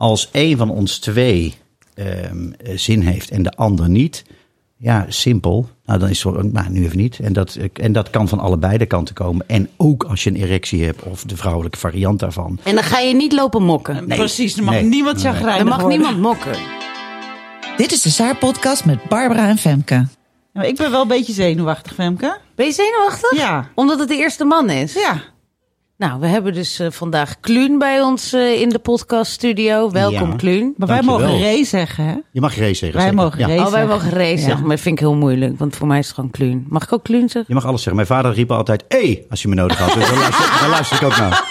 Als een van ons twee ehm, zin heeft en de ander niet... Ja, simpel. Nou, dan is het zo, nou, nu even niet. En dat, en dat kan van allebei de kanten komen. En ook als je een erectie hebt of de vrouwelijke variant daarvan. En dan ga je niet lopen mokken. Precies, er mag Nee. niemand Nee. chagrijnig Er mag worden. niemand mokken. Dit is de Zaar-podcast met Barbara en Femke. Maar ik ben wel een beetje zenuwachtig, Femke. Ben je zenuwachtig? Ja. Omdat het de eerste man is? Ja. Nou, we hebben dus eh, vandaag Kluun bij ons eh, in de podcaststudio. Welkom, Ja. Kluun. Maar wij mogen Ray zeggen, hè? Je mag race zeggen. Wij zeker. mogen Ja. Ray Oh, wij zeggen. mogen Ja. zeggen, maar dat vind ik heel moeilijk. Want voor mij is het gewoon Kluun. Mag ik ook Kluun zeggen? Je mag alles zeggen. Mijn vader riep altijd, hé, als je me nodig had. Dus daar, luister, daar luister ik ook naar.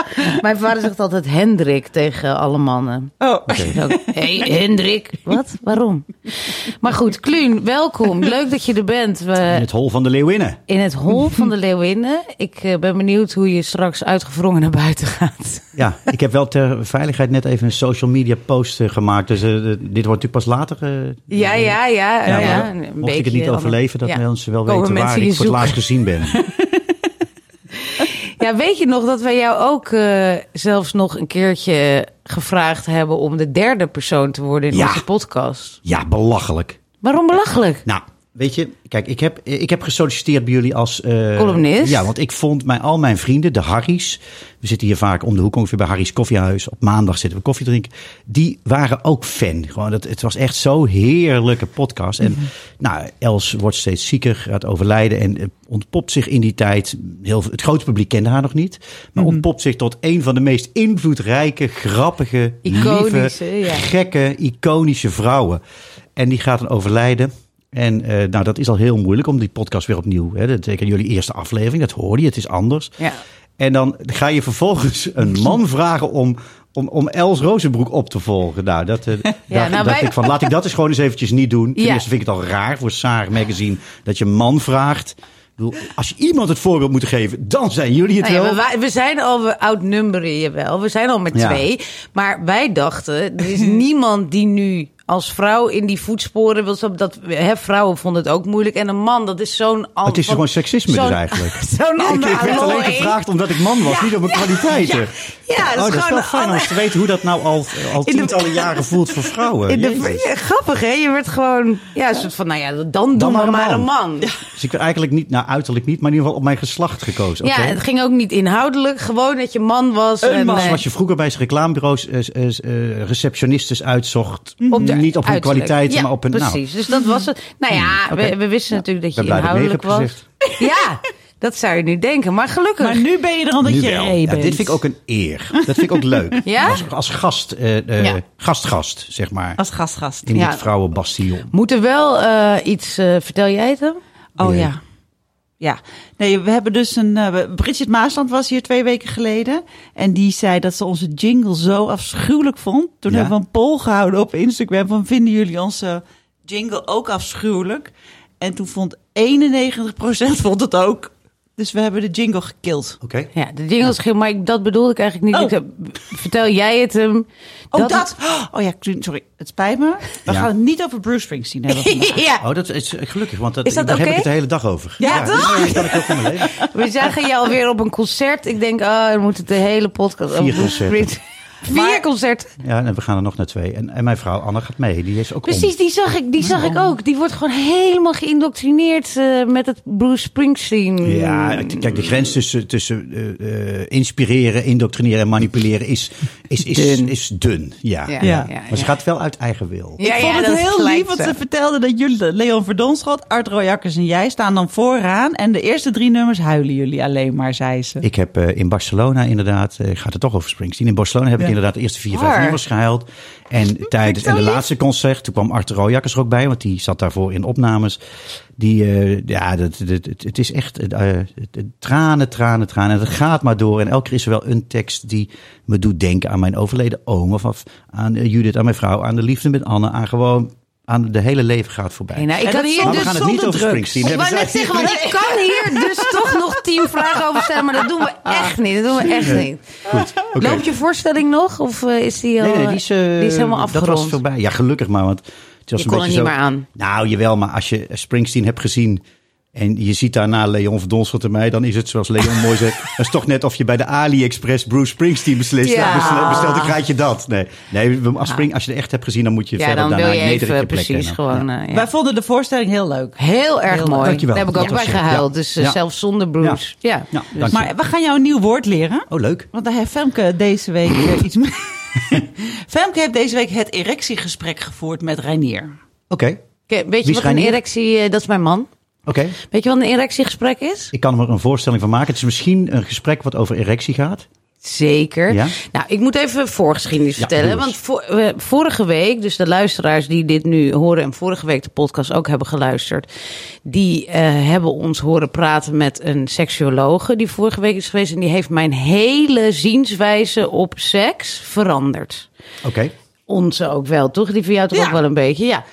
Mijn vader zegt altijd Hendrik tegen alle mannen. Oh, Hé, hey, Hendrik. Wat? Waarom? Maar goed, Kluun, welkom. Leuk dat je er bent. We, In het hol van de leeuwinnen. in het hol van de Leeuwinnen. Ik eh, ben benieuwd hoe je straks uitgevrongen naar buiten gaat. Ja, ik heb wel ter veiligheid net even een social media post eh, gemaakt. Dus eh, dit wordt natuurlijk pas later. Ja, ja, ja. ja, mocht ik beetje het niet overleven, dat ja. mensen wel Komen weten waar ik voor het laatst gezien ben. Ja, weet je nog dat wij jou ook eh, zelfs nog een keertje gevraagd hebben om de derde persoon te worden in Ja. onze podcast? Ja, belachelijk. Waarom belachelijk? Nou, weet je, kijk, ik heb, ik heb gesolliciteerd bij jullie als... eh, Columnist? Ja, want ik vond mijn, al mijn vrienden, de Harry's... We zitten hier vaak om de hoek ongeveer bij Harry's Koffiehuis. Op maandag zitten we koffie drinken. Die waren ook fan. Gewoon, dat, het was echt zo'n heerlijke podcast. En nou, Els wordt steeds zieker, gaat overlijden... en eh, ontpopt zich in die tijd... Heel, het grote publiek kende haar nog niet... maar ontpopt zich tot een van de meest invloedrijke, grappige... Iconische, lieve, ja. gekke, iconische vrouwen. En die gaat dan overlijden. En eh, nou, dat is al heel moeilijk om die podcast weer opnieuw. Hè, dat zeker jullie eerste aflevering, dat hoorde je, het is anders. Ja. En dan ga je vervolgens een man vragen om, om, om Els Rozenbroek op te volgen. Nou, dat, eh, daar nou, wij- ik van, laat ik dat eens gewoon eens eventjes niet doen. Ten Ja. eerste vind ik het al raar voor Saar Magazine dat je een man vraagt. Bedoel, als je iemand het voorbeeld moet geven, dan zijn jullie het Nou ja, wel. wij- we zijn al, we outnumberen je wel. We zijn al met Ja. twee. Maar wij dachten, er is niemand die nu als vrouw in die voetsporen wil stappen. Dat, hè, vrouwen vonden het ook moeilijk. En een man, dat is zo'n... al- Het is gewoon seksisme dus eigenlijk. Zo'n Ik, ander ik werd alleen gevraagd omdat ik man was, Ja. niet om mijn kwaliteiten. Ja, ja, dat is oh, dat is wel fijn om te weten hoe dat nou al, al de- tientallen jaren voelt voor vrouwen. In de, ja, grappig, hè? Je werd gewoon... Ja, een soort van, nou ja, dan doen we maar een man. Ja, Dus ik werd eigenlijk niet, nou uiterlijk niet, maar in ieder geval op mijn geslacht gekozen. Oké. het ging ook niet inhoudelijk. Gewoon dat je man was. en, Zoals eh, wat je vroeger bij reclamebureaus eh, eh, receptionistes uitzocht. op de niet op hun uiterlijk. kwaliteiten, Ja, maar op hun... Precies, Nou, dus dat was het. Nou ja, oké. we, we wisten natuurlijk dat je inhoudelijk was. Ja, dat zou je nu denken. Maar gelukkig. maar nu ben je er al dat nu je wel. Ray Ja, bent. dit vind ik ook een eer. Dat vind ik ook leuk. Ja? Als, als gast, eh, eh, Ja. gastgast, zeg maar. Als gastgast. in Ja. het vrouwenbastion. Moet er wel eh, iets... eh, vertel jij het hem? Oh ja. Ja, nee, we hebben dus een. eh, Bridget Maasland was hier twee weken geleden. En die zei dat ze onze jingle zo afschuwelijk vond. Toen Ja? hebben we een poll gehouden op Instagram. Van vinden jullie onze jingle ook afschuwelijk? En toen vond 91% vond het ook. Dus we hebben de jingle gekild. Oké. Ja, de jingles ging, maar ik, dat bedoelde ik eigenlijk niet. Oh. Ik, eh, vertel jij het hem? Oh, dat? Oh ja, sorry. Het spijt me. We Ja. gaan het niet over Bruce Springsteen hebben vandaag. ja, Oh, dat is gelukkig, want dat, Is dat daar heb ik het de hele dag over. Ja, dit kan ik ook in mijn leven. we zagen je alweer op een concert. Ik denk, oh, dan moet het de hele podcast Vier over Bruce concerten. Springsteen. Vier concerten. Ja, en we gaan er nog naar twee. En, en mijn vrouw Anne gaat mee. Die is ook om. Precies, die zag ik, die zag ik ook. Die wordt gewoon helemaal geïndoctrineerd eh, met het Bruce Springsteen. Ja, kijk, de grens tussen, tussen eh, eh, inspireren, indoctrineren en manipuleren is, is, is, Dun. is dun. Ja. Ja, Ja. ja, ja, Maar ze gaat wel uit eigen wil. Ja, ik vond ja, het heel lief, want zo. ze vertelde dat jullie, Leon Verdonschot, Art Royakkers en jij, staan dan vooraan. En de eerste drie nummers huilen jullie alleen maar, zei ze. Ik heb eh, in Barcelona inderdaad, eh, gaat het toch over Springsteen. In Barcelona heb ik. Inderdaad de eerste vier, vijf nummers gehuild. En tijdens en de laatste concert, toen kwam Arthur Rojakkers er ook bij, want die zat daarvoor in opnames. Die, eh, ja, dat, dat, het, het is echt het- tranen, tranen, tranen. En het gaat maar door. En elke keer is er wel een tekst die me doet denken aan mijn overleden oom. Of, of aan eh, Judith, aan mijn vrouw, aan de liefde met Anne. Aan gewoon, aan de hele leven gaat voorbij. Hey, nou, ik En kan dat hier maar we dus gaan het niet over. Springsteen Ik hebben. wou net zeggen, want ik kan hier dus toch nog tien vragen over stellen, maar dat doen we echt niet. Dat doen we echt niet. Goed, oké. Loopt je voorstelling nog? Of eh, is die al... Nee, nee, die is, eh, die is helemaal afgerond? Dat was voorbij. Ja, gelukkig maar, want het was Je een kon er niet zo... meer aan. Nou, jawel, maar als je Springsteen hebt gezien en je ziet daarna Leon Verdonschot en mij, dan is het zoals Leon mooi zegt. Dat is toch net of je bij de AliExpress Bruce Springsteen beslist. Ja. Bestel- bestelt, dan krijg je dat. Nee, nee als, Spring, als je het echt hebt gezien, dan moet je Ja, verder dan wil daarna je een nederige even plek precies kennen. gewoon... Ja. eh, ja. Wij vonden de voorstelling heel leuk. Heel erg Heel mooi. Dankjewel. Daar heb ik ook Ja, bij gehuild. Dus eh, Ja. zelfs zonder Bruce. Ja. Ja, Dus- dank je. Maar we gaan jou een nieuw woord leren. Oh, leuk. Want daar heeft Femke deze week eh, iets mee. Femke heeft deze week het erectiegesprek gevoerd met Reinier. Oké, Oké, weet je wat een erectie... dat is mijn man. Oké. Weet je wat een erectiegesprek is? Ik kan er een voorstelling van maken. Het is misschien een gesprek wat over erectie gaat. Zeker. Ja? Nou, ik moet even voorgeschiedenis Ja, vertellen. Want voor, eh, vorige week, dus de luisteraars die dit nu horen en vorige week de podcast ook hebben geluisterd, die eh, hebben ons horen praten met een seksuologe die vorige week is geweest. En die heeft mijn hele zienswijze op seks veranderd. Oké, Onze ook wel, toch? Die van jou toch Ja. ook wel een beetje, ja.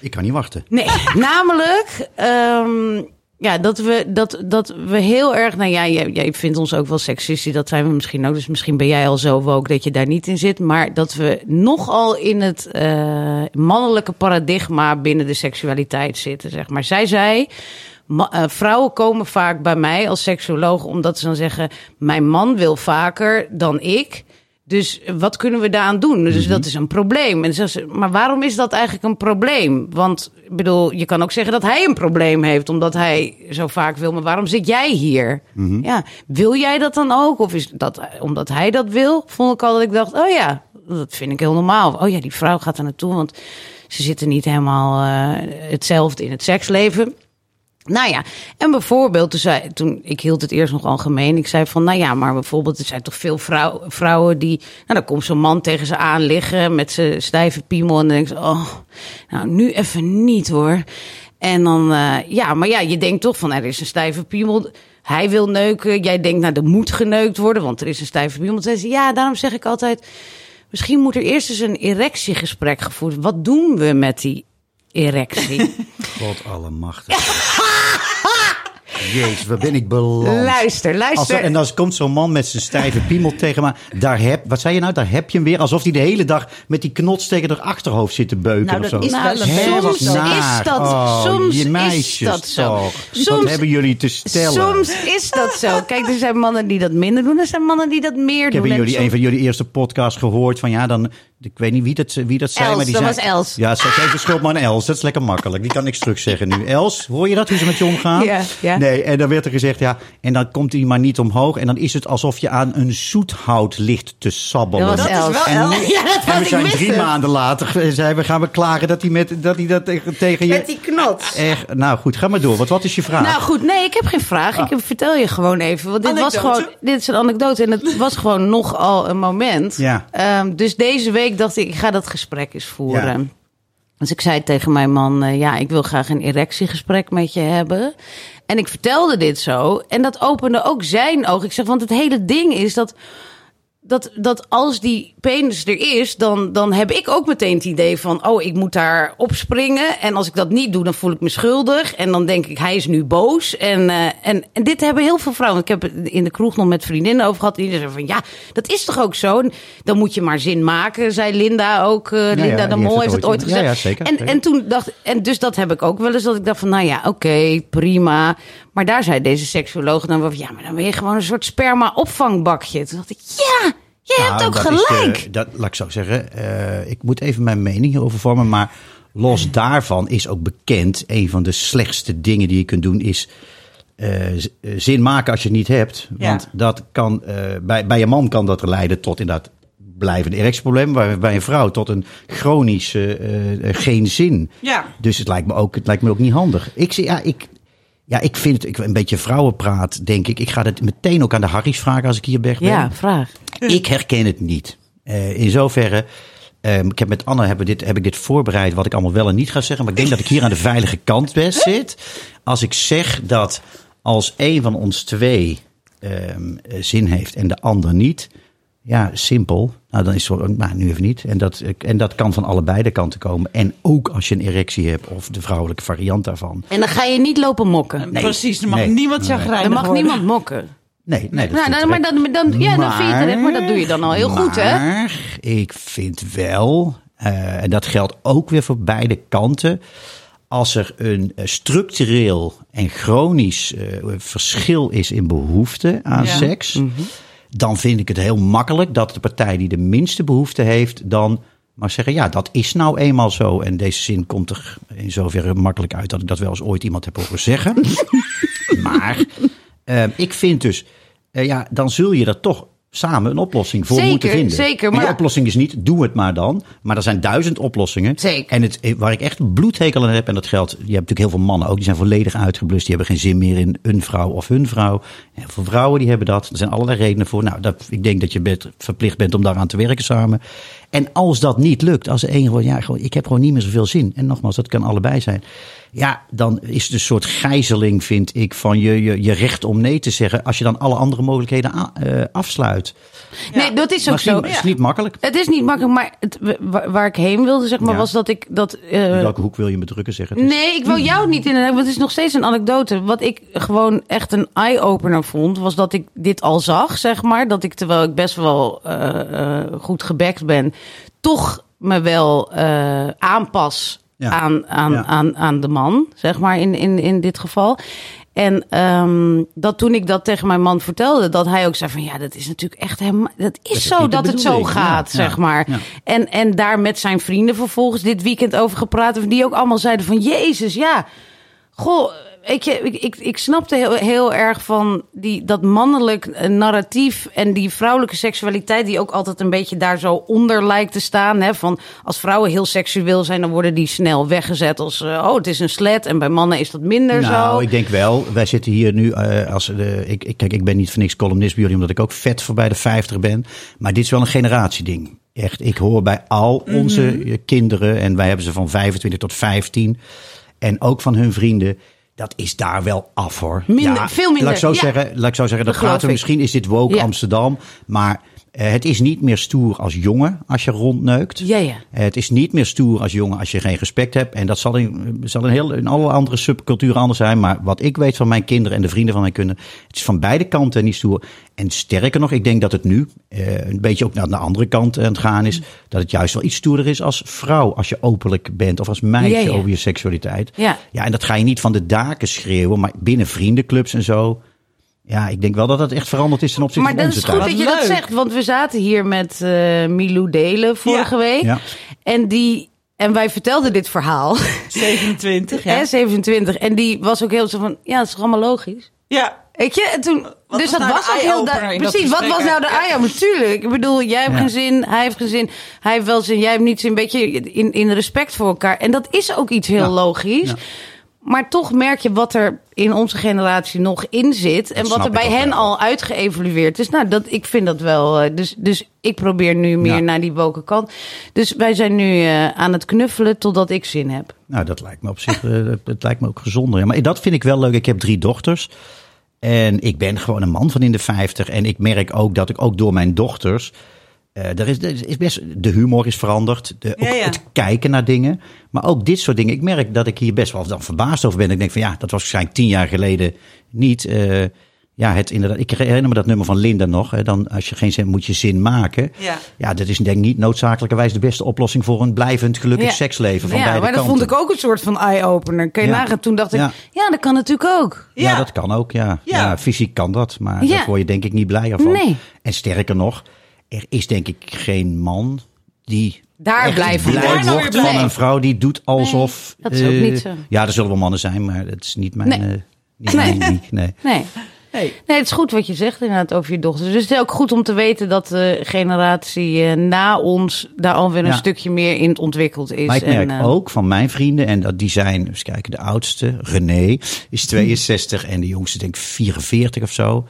Ik kan niet wachten. Nee, namelijk ehm, ja, dat, we, dat, dat we heel erg... Nou ja, jij, jij vindt ons ook wel seksistisch. Dat zijn we misschien ook. Dus misschien ben jij al zo woke dat je daar niet in zit. Maar dat we nogal in het eh, mannelijke paradigma binnen de seksualiteit zitten, zeg maar. Zij zei... eh, vrouwen komen vaak bij mij als seksuoloog omdat ze dan zeggen: Mijn man wil vaker dan ik. Dus wat kunnen we daaraan doen? Dus dat is een probleem. En ze maar waarom is dat eigenlijk een probleem? Want ik bedoel, je kan ook zeggen dat hij een probleem heeft, omdat hij zo vaak wil. Maar waarom zit jij hier? Ja, wil jij dat dan ook? Of is dat omdat hij dat wil? Vond ik al dat ik dacht, oh ja, dat vind ik heel normaal. Oh ja, die vrouw gaat er naartoe, want ze zitten niet helemaal eh, hetzelfde in het seksleven. Nou ja, en bijvoorbeeld, toen, zei, toen ik hield het eerst nog algemeen. Ik zei van, nou ja, maar bijvoorbeeld, er zijn toch veel vrouw, vrouwen die. Nou, dan komt zo'n man tegen ze aan liggen met zijn stijve piemel. En dan denk ze, oh, nou, nu even niet hoor. En dan, eh, ja, maar ja, je denkt toch van, er is een stijve piemel. Hij wil neuken. Jij denkt, nou, er moet geneukt worden, want er is een stijve piemel. Zei ze, ja, daarom zeg ik altijd. Misschien moet er eerst eens een erectiegesprek gevoerd worden. Wat doen we met die erectie? God allemachtig. Jezus, waar ben ik beland? luister, Als luister. er- en dan komt zo'n man met zijn stijve piemel tegen me. Daar heb, wat zei je nou? Daar heb je hem weer. Alsof hij de hele dag met die knots tegen haar achterhoofd zit te beuken Nou, of zo. is Nou, soms is dat, Oh, soms je is meisjes dat zo. toch. Soms- Wat hebben jullie te stellen? Soms is dat zo. Kijk, er zijn mannen die dat minder doen. Er zijn mannen die dat meer ik doen. heb in En jullie, soms- een van jullie eerste podcasts gehoord van ja, dan. Ik weet niet wie dat, wie dat zei, Els, maar die dat zei, was Els. Ja, ze geeft de schuld maar aan Els. Dat is lekker makkelijk. Die kan niks terug zeggen nu. Els, hoor je dat? Hoe ze met je omgaan? Ja, ja. Nee, en dan werd er gezegd, ja, en dan komt hij maar niet omhoog. En dan is het alsof je aan een zoethout ligt te sabbelen. Dat was Dat is wel En, Els. nu- Ja, dat en had we zijn missen. drie maanden later, zei we gaan we klagen dat hij, met, dat, hij dat tegen, je... Met die knots. Echt, nou goed, ga maar door. Wat, wat is je vraag? Nou goed, nee, ik heb geen vraag. Ik heb- vertel je gewoon even. Want dit was gewoon, dit is een anekdote en het was gewoon nogal een moment. Ja. Ehm, dus deze week dacht ik, ik ga dat gesprek eens voeren. Ja. Dus ik zei tegen mijn man, eh, ja, ik wil graag een erectiegesprek met je hebben. En ik vertelde dit zo en dat opende ook zijn ogen. Ik zeg, want het hele ding is dat dat, dat als die penis er is, dan, dan heb ik ook meteen het idee van... oh, ik moet daar opspringen. En als ik dat niet doe, dan voel ik me schuldig. En dan denk ik, hij is nu boos. En, eh, en, en dit hebben heel veel vrouwen. Ik heb het in de kroeg nog met vriendinnen over gehad. Die zeiden van, ja, dat is toch ook zo? Dan moet je maar zin maken, zei Linda ook. eh, Linda ja, de Mol heeft het ooit ooit- gezegd. ja, ja, zeker, en, zeker. en toen dacht en dus dat heb ik ook wel eens dat ik dacht van, nou ja, oké, prima. Maar daar zei deze seksuoloog dan wel van, ja, maar dan ben je gewoon een soort sperma opvangbakje. Toen dacht ik, ja, je hebt Nou, ook is gelijk. dat, laat ik zo zeggen. eh, ik moet even mijn mening hierover vormen. Maar los daarvan is ook bekend. Een van de slechtste dingen die je kunt doen is. eh, eh, zin maken als je het niet hebt. Ja. Want dat kan, bij, bij een man kan dat leiden tot inderdaad blijvende erectieproblemen. Bij, bij een vrouw tot een chronische geen zin. Ja. Dus het lijkt me ook, het lijkt me ook niet handig. Ik, zie- ja, ik, ja, ik vind het ik, een beetje vrouwenpraat, denk ik. Ik ga het meteen ook aan de Harry's vragen als ik hier ben. Ja, vraag. Ik herken het niet. Eh, in zoverre, ehm, ik heb met Anne heb, dit, heb ik dit voorbereid, wat ik allemaal wel en niet ga zeggen. Maar ik denk dat ik hier aan de veilige kant best zit. Als ik zeg dat als een van ons twee ehm, eh, zin heeft en de ander niet. Ja, simpel. Nou, dan is het zo, nou, nu even niet. En dat, en dat kan van allebei de kanten komen. En ook als je een erectie hebt of de vrouwelijke variant daarvan. En dan ga je niet lopen mokken. Precies, er mag Nee. niemand Nee. Er mag worden. niemand mokken. Nee, nee. Dat Nou, nou, maar dan, dan, ja, dan vind je het maar dat doe je dan al heel goed, hè? Maar ik vind wel, eh, en dat geldt ook weer voor beide kanten. Als er een eh, structureel en chronisch eh, verschil is in behoefte aan Ja. seks, Mhm. Dan vind ik het heel makkelijk dat de partij die de minste behoefte heeft, dan maar zeggen: ja, dat is nou eenmaal zo. En deze zin komt er in zoverre makkelijk uit dat ik dat wel eens ooit iemand heb horen zeggen. maar eh, ik vind dus, eh, ja, dan zul je er toch samen een oplossing voor Zeker, moeten vinden. zeker, En die maar- oplossing is niet, doe het maar dan. Maar er zijn duizend oplossingen. Zeker. En het, waar ik echt bloedhekel aan heb, en dat geldt, je hebt natuurlijk heel veel mannen ook, die zijn volledig uitgeblust. Die hebben geen zin meer in een vrouw of hun vrouw. Heel veel vrouwen die hebben dat. Er zijn allerlei redenen voor. Nou, dat, ik denk dat je bent, verplicht bent om daaraan te werken samen. En als dat niet lukt, als de een gewoon, ja, gewoon, ik heb gewoon niet meer zoveel zin. En nogmaals, dat kan allebei zijn. Ja, dan is het een soort gijzeling, vind ik, van je, je, je recht om nee te zeggen. Als je dan alle andere mogelijkheden a- eh, afsluit. Nee, dat is ook zo. het is niet makkelijk. Het is niet makkelijk, maar het, waar, waar ik heen wilde, zeg maar, Ja. was dat ik dat. eh, In welke hoek wil je me drukken, zeggen? Het is- Nee, ik wil jou niet in. Want het is nog steeds een anekdote. Wat ik gewoon echt een eye-opener vond, was dat ik dit al zag, zeg maar. Dat ik, terwijl ik best wel eh, eh, goed gebekt ben, toch me wel eh, aanpas Ja. aan, aan, Ja. aan, aan de man, zeg maar, in, in, in dit geval. En ehm, dat toen ik dat tegen mijn man vertelde, dat hij ook zei van ja, dat is natuurlijk echt helemaal. Dat is, is zo dat het zo gaat, ja, zeg maar. ja. En, en daar met zijn vrienden vervolgens dit weekend over gepraat. Die ook allemaal zeiden van Jezus, ja. Goh, ik, ik, ik snapte heel, heel erg van die, dat mannelijk eh, narratief en die vrouwelijke seksualiteit, die ook altijd een beetje daar zo onder lijkt te staan. Hè? Van als vrouwen heel seksueel zijn, dan worden die snel weggezet als, eh, oh, het is een slet. En bij mannen is dat minder Nou, zo. ik denk wel. Wij zitten hier nu eh, als de. Ik, ik, kijk, ik ben niet voor niks columnist bij jullie, omdat ik ook vet voorbij de 50 ben. Maar dit is wel een generatieding. Echt, ik hoor bij al onze Mhm. eh, kinderen, en wij hebben ze van 25 tot 15, en ook van hun vrienden. Dat is daar wel af hoor. Minder, veel minder, Laat ik zo ja. zeggen, laat ik zo zeggen dat gaat er misschien is dit woke. Amsterdam, maar het is niet meer stoer als jongen als je rondneukt. Ja, ja. Eh, Het is niet meer stoer als jongen als je geen respect hebt. En dat zal in, zal in, heel, in alle andere subculturen anders zijn. Maar wat ik weet van mijn kinderen en de vrienden van mijn kinderen. Het is van beide kanten niet stoer. En sterker nog, ik denk dat het nu eh, een beetje ook naar de andere kant aan het gaan is. Dat het juist wel iets stoerder is als vrouw. Als je openlijk bent of als meisje ja. over je seksualiteit. Ja. ja, en dat ga je niet van de daken schreeuwen. Maar binnen vriendenclubs en zo. Ja, ik denk wel dat dat echt veranderd is ten opzichte Maar van dat onze is goed tijd. dat je dat zegt, want we zaten hier met eh Milou Delen vorige Ja. week. Ja. En die. En wij vertelden dit verhaal. 27, ja. Hè, 27. En die was ook heel zo van, ja, dat is toch allemaal logisch? Ja, Weet je? En toen, Wat dus was dat nou was ook heel duidelijk. dat Precies, wat was nou de eye Natuurlijk. Ik bedoel, jij hebt Ja. geen zin, hij heeft geen zin. Hij heeft wel zin, jij hebt niet zin. Een beetje in, in respect voor elkaar. En dat is ook iets heel Ja. logisch. Maar toch merk je wat er in onze generatie nog in zit. En wat er bij hen wel. al uitgeëvalueerd is. Nou, dat, ik vind dat wel. eh, Dus, dus ik probeer nu meer Ja. naar die woke kant. Dus wij zijn nu eh, aan het knuffelen totdat ik zin heb. Nou, dat lijkt me op zich, het- het lijkt me ook gezonder. Ja, maar dat vind ik wel leuk. Ik heb drie dochters. En ik ben gewoon een man van in de 50. En ik merk ook dat ik ook door mijn dochters. Eh er is, er is best, de humor is veranderd. De, ook Ja, ja. het kijken naar dingen. Maar ook dit soort dingen. Ik merk dat ik hier best wel dan verbaasd over ben. Ik denk van ja, dat was waarschijnlijk tien jaar geleden niet. eh, ja, het inderdaad. Ik herinner me dat nummer van Linda nog. Hè, dan als je geen zin moet je zin maken. Ja. ja, dat is denk ik niet noodzakelijkerwijs de beste oplossing voor een blijvend gelukkig Ja. seksleven van ja, beide maar dat kanten. vond ik ook een soort van eye-opener. Kun je Ja. nagaan? Toen dacht ik, Ja. ja. dat kan natuurlijk ook. Ja, dat kan ook, ja. ja. Fysiek kan dat, maar daar word je denk ik niet blijer van. Nee. En sterker nog, er is denk ik geen man die Daar echt blij Daar wordt weer van een vrouw die doet alsof... Nee, dat is ook eh, niet zo. Ja, er zullen wel mannen zijn, maar dat is niet mijn... Nee. eh, niet Nee. mijn nee. Nee. Nee, het is goed wat je zegt inderdaad over je dochters. Dus het is ook goed om te weten dat de generatie eh, na ons daar alweer een Ja. stukje meer in ontwikkeld is. Maar ik merk En, ook van mijn vrienden, en dat die zijn, eens kijken, de oudste, René, is 62 en de jongste denk ik 44 of zo.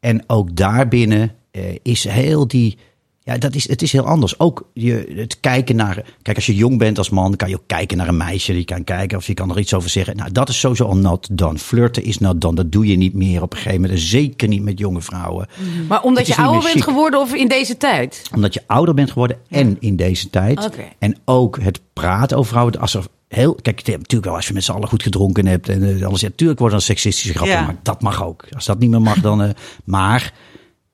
En ook daarbinnen is heel die, Ja, dat is, het is heel anders. Ook je, het kijken naar. Kijk, als je jong bent als man, kan je ook kijken naar een meisje. Je kan kijken of je kan er iets over zeggen. Nou, dat is sowieso al not done. Flirten is not done. Dat doe je niet meer op een gegeven moment. En zeker niet met jonge vrouwen. Maar omdat je ouder bent chic. geworden of in deze tijd? Omdat je ouder bent geworden en in deze tijd. En ook het praten over vrouwen. Als er heel, kijk, natuurlijk wel als je met z'n allen goed gedronken hebt. En eh, alles, ja, natuurlijk worden dan seksistische grappen Ja. gemaakt. Dat mag ook. Als dat niet meer mag, dan. eh, maar.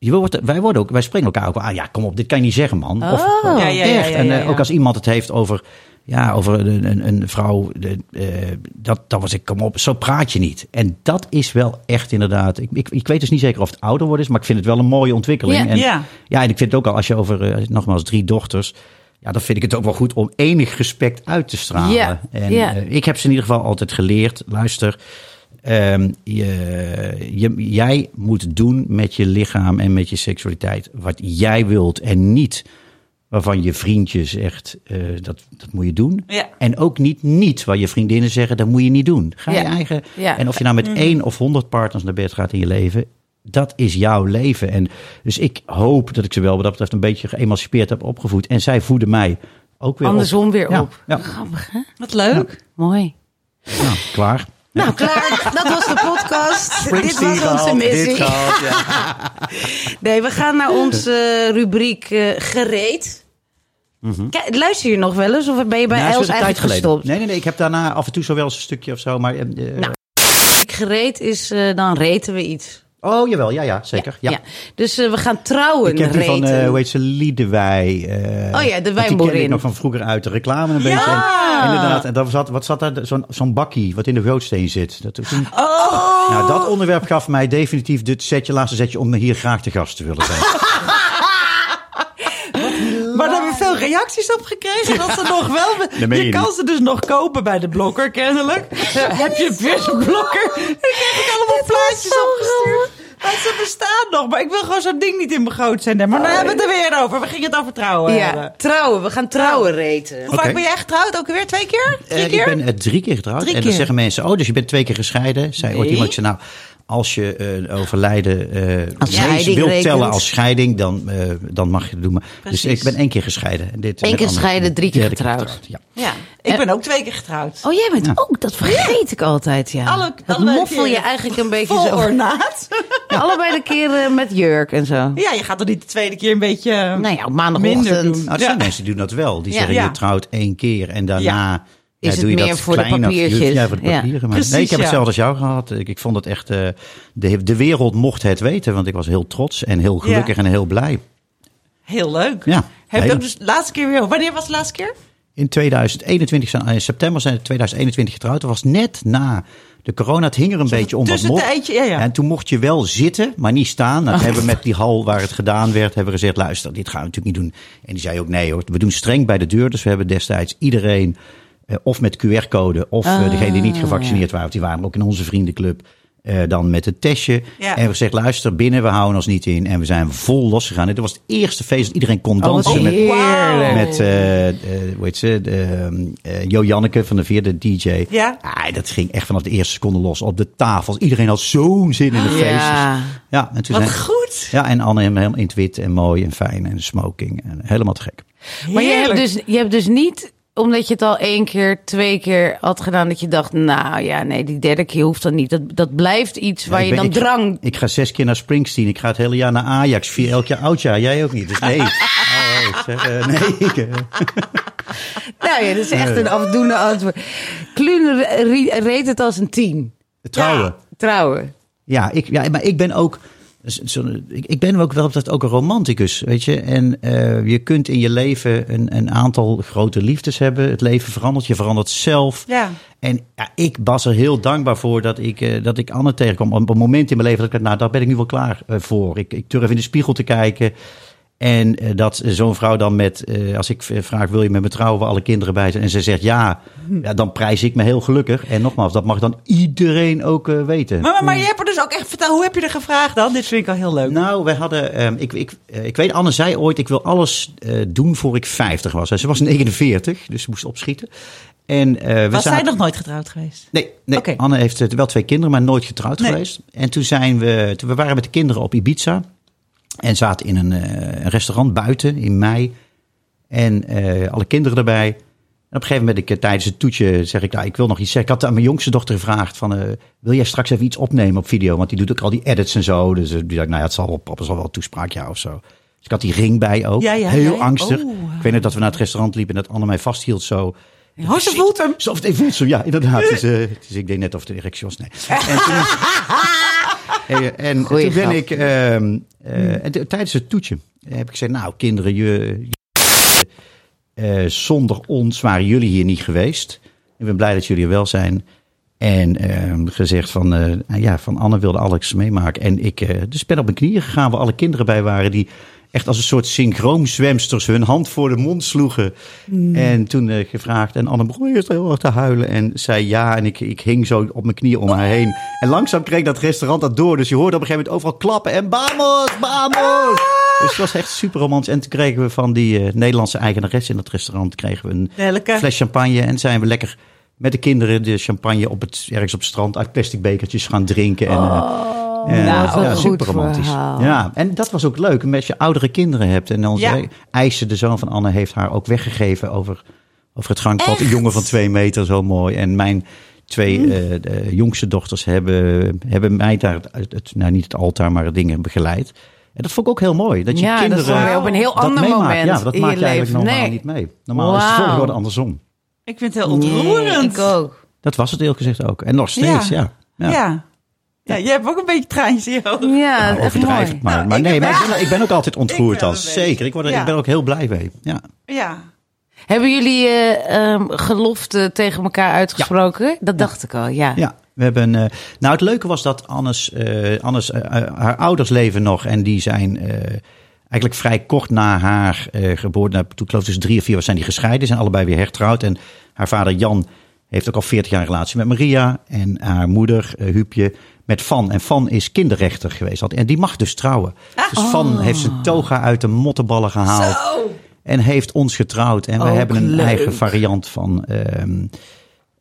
Je wordt, wij, worden ook, wij springen elkaar ook aan. Ja, kom op, dit kan je niet zeggen, man. Of, Oh. Ja, ja, ja, echt. en eh, ook als iemand het heeft over. Ja, over een, een, een vrouw. De, eh, dat, dat was ik, kom op, zo praat je niet. En dat is wel echt inderdaad. Ik, ik, ik weet dus niet zeker of het ouder wordt is, maar ik vind het wel een mooie ontwikkeling. Ja. En, Ja. ja, en ik vind het ook al als je over, eh, nogmaals, drie dochters. Ja, dan vind ik het ook wel goed om enig respect uit te stralen. Ja, En ja. ik heb ze in ieder geval altijd geleerd. Luister, ehm, je, je, jij moet doen met je lichaam en met je seksualiteit wat jij wilt. En niet waarvan je vriendjes echt, eh, dat, dat moet je doen. Ja. En ook niet niet waar je vriendinnen zeggen, dat moet je niet doen. Ga je eigen... Ja. En of je nou met één of honderd partners naar bed gaat in je leven... Dat is jouw leven. En dus ik hoop dat ik ze wel wat dat betreft een beetje geëmancipeerd heb opgevoed. En zij voeden mij ook weer Andersom op. weer Ja, op. Ja, Grappig, hè? Wat leuk. Mooi. nou, klaar. Nou, klaar. Dat was de podcast. Dit was onze missie. ja. Nee, we gaan naar onze rubriek eh, gereed. Kijk, luister je nog wel eens of ben je bij Nou, Els eigenlijk gestopt? Nee, nee, nee. Ik heb daarna af en toe zo wel eens een stukje of zo. Maar, eh, Nou, Gereed is, dan reten we iets. Oh, jawel. Ja, ja, zeker. Ja. Dus eh, we gaan trouwen Ik die reten. van, eh hoe heet ze, Liedewij. eh, Oh ja, de want Die ken wijnboerin. ik nog van vroeger uit de reclame een beetje. En, inderdaad, en daar zat, wat zat daar? Zo'n zo'n bakkie wat in de gootsteen zit. Dat, toen, Oh! nou, dat onderwerp gaf mij definitief dit setje, laatste zetje om hier graag te gast te willen zijn. Reacties op gekregen. Dat ze nog wel. Je je kan ze dus nog kopen bij de blokker, kennelijk. Heb je weer zo'n blokker? Ik heb ik allemaal plaatjes opgestuurd. Maar ze bestaan nog. Maar ik wil gewoon zo'n ding niet in mijn goot zijn. Maar dan hebben we het er weer over. We gingen het over trouwen Ja, hebben. trouwen. We gaan trouwen reten. Hoe vaak ben jij getrouwd? Ook weer twee keer? Drie Eh, keer? Ik ben eh, drie keer getrouwd. Drie en dan keer. zeggen mensen, oh, dus je bent twee keer gescheiden. Zei ooit Nee. iemand, ik zei, nou, als je eh, overlijden eh Als lees- scheiding wilt rekent. tellen als scheiding, dan, eh, dan mag je het doen. Maar, dus ik ben één keer gescheiden. En Dit, Eén keer gescheiden, drie keer getrouwd. Ja. Ja, ik ben ook twee keer getrouwd. Oh, jij bent Ja. ook. Dat vergeet ik altijd, ja. Alle- dat moffel je eigenlijk een beetje Vol zo. ornaat. Allebei de keren met jurk en zo. Ja, je gaat er niet de tweede keer een beetje eh, Nou ja, op minder doen. Nou, er zijn mensen die doen dat wel. Die Ja. zeggen, Ja. je trouwt één keer en daarna... Ja, Is het meer dat voor de of- papiertjes? Ja, voor de Ja. papieren. Maar Precies, nee, ik heb hetzelfde als jou gehad. Ik, ik vond het echt... eh, de, de wereld mocht het weten, want ik was heel trots en heel gelukkig en heel blij. Heel leuk. Ja, Heb je ook dus de laatste keer weer... Wanneer was de laatste keer? In 2021, zijn- in september zijn we 2021 getrouwd. Dat was net na de corona. Het hing er een beetje om wat mocht. tussentijdje, ja, ja. En toen mocht je wel zitten, maar niet staan. Dat hebben we met die hal waar het gedaan werd, hebben we gezegd, luister, dit gaan we natuurlijk niet doen. En die zei ook, nee hoor, we doen streng bij de deur. Dus we hebben destijds iedereen, eh, of met QR-code, of eh, degene die niet gevaccineerd waren, die waren ook in onze vriendenclub. eh, dan met het testje. Ja. En we gezegd, luister, binnen, we houden ons niet in. En we zijn vol losgegaan. En dit was het eerste feest dat iedereen kon Oh, dansen. met, met eh, eh, hoe heet ze? Eh, Jo Janneke van de vierde DJ. Ja. Ah, dat ging echt vanaf de eerste seconde los op de tafels. Iedereen had zo'n zin in de feestjes. Ja. Ja, en toen Wat zijn, goed. Ja, en Anne helemaal in het wit en mooi en fijn en smoking. En helemaal te gek. Maar je hebt, dus, je hebt dus niet, omdat je het al één keer, twee keer had gedaan, dat je dacht, nou ja, nee, die derde keer hoeft dan niet. Dat, dat blijft iets waar Ja, je ben- dan ik- drang. Ik ga zes keer naar Springsteen. Ik ga het hele jaar naar Ajax. Vier elk jaar oud jaar. Jij ook niet. Dus nee. Oh, zeg, eh, nee. eh, Nou ja, dat is echt een afdoende antwoord. Kluun re- reed het als een tien. trouwen. Trouwen. Ja, ik, ja, maar ik ben ook. Zo- ik, ben ook wel dat ook een romanticus, weet je. En eh, je kunt in je leven een, een aantal grote liefdes hebben. Het leven verandert, je verandert zelf. Ja. En ja, ik was er heel dankbaar voor dat ik, eh, dat ik Anne tegenkwam. Op een moment in mijn leven dat ik dacht, nou, daar ben ik nu wel klaar eh, voor. Ik, ik durf in de spiegel te kijken. En eh, dat zo'n vrouw dan met, eh, als ik vraag, wil je met me trouwen, waar alle kinderen bij zijn? En ze zegt ja, ja, dan prijs ik me heel gelukkig. En nogmaals, dat mag dan iedereen ook eh, weten. Maar, maar, maar je hebt er dus ook echt verteld. Hoe heb je er gevraagd dan? Dit vind ik al heel leuk. Nou, wij hadden. ehm, ik, ik, eh, ik weet, Anne zei ooit: ik wil alles eh, doen voor ik 50 was. En ze was 49, dus ze moest opschieten. En, eh, we was zij nog nooit getrouwd geweest? Nee, nee. Anne heeft eh, wel twee kinderen, maar nooit getrouwd Nee. geweest. En toen zijn we. Toen we waren met de kinderen op Ibiza. En zaten in een, eh, restaurant buiten in mei. En eh, alle kinderen erbij. En op een gegeven moment, ik, eh, tijdens het toetje, zeg ik, nou, ik wil nog iets zeggen. Ik had aan mijn jongste dochter gevraagd van, wil jij straks even iets opnemen op video? Want die doet ook al die edits en zo. Dus die dacht, nou ja, het zal wel, papa zal wel toespraak, ja, of zo. Dus ik had die ring bij ook. Ja, ja, Heel ja. angstig. Oh. Ik weet nog dat we naar het restaurant liepen en dat Anne mij vasthield zo. Oh, ze voelt hem. Het voelt zo, ja, inderdaad. Dus ik deed net of de erectie was. Nee. En toen, Hey, en Goeie toen ben ik, ehm, eh, en tijdens het toetje heb ik gezegd, nou kinderen, je, je- eh, zonder ons waren jullie hier niet geweest. Ik ben blij dat jullie er wel zijn. En ehm, gezegd van, eh, nou ja, van Anne wilde alles meemaken. En ik eh, dus ben op mijn knieën gegaan waar alle kinderen bij waren die echt als een soort synchroonzwemsters hun hand voor de mond sloegen. En toen eh, gevraagd en Anne begon eerst heel erg te huilen en zei ja. En ik, ik hing zo op mijn knieën om haar heen. En langzaam kreeg dat restaurant dat door. Dus je hoorde op een gegeven moment overal klappen en vamos, vamos. Dus het was echt super romantisch. En toen kregen we van die eh, Nederlandse eigenares in dat restaurant kregen we een fles champagne. En zijn we lekker met de kinderen de champagne op het, ergens op het strand uit plastic bekertjes gaan drinken. En, eh, en, nou, ja, een super goed romantisch. Ja, en dat was ook leuk. Omdat je oudere kinderen hebt. En onze Ja. De zoon van Anne, heeft haar ook weggegeven over, over het gangpad. Een jongen van twee meter, zo mooi. En mijn twee Mm. eh, de jongste dochters hebben, hebben mij daar, het, het- nou niet het altaar, maar dingen begeleid. En dat vond ik ook heel mooi. Dat je Ja, kinderen op een heel dat ander meemaakt. moment Ja, dat in maak je je eigenlijk leven. normaal Nee. niet mee. Normaal is het volgorde andersom. Ik vind het heel ontroerend. Nee, ik ook. Dat was het eerlijk gezegd ook. En nog steeds, ja. Ja. Ja. ja. Jij hebt ook een beetje traantjes in. Ja, Nou, echt overdrijf mooi. maar. Nou, maar ik nee, ben- maar ik ben, ik ben ook altijd ontroerd Ik ben al. een beetje. Zeker. Ik, word er, Ja. ik ben er ook heel blij mee. Ja. Ja. Hebben jullie eh ehm, geloften tegen elkaar uitgesproken? Dat dacht ik al, ja. Ja, we hebben. eh, nou, het leuke was dat Annes, eh, Annes haar ouders leven nog en die zijn eh, eigenlijk vrij kort na haar eh, geboorte, nou, toen ik geloof dus drie of vier was, zijn die gescheiden, zijn allebei weer hertrouwd. En haar vader Jan heeft ook al 40 jaar een relatie met Maria en haar moeder Huupje met Van. En Van is kinderrechter geweest en die mag dus trouwen. Dus Van heeft zijn toga uit de mottenballen gehaald. En heeft ons getrouwd. En we Ook hebben een leuk. eigen variant van, ehm,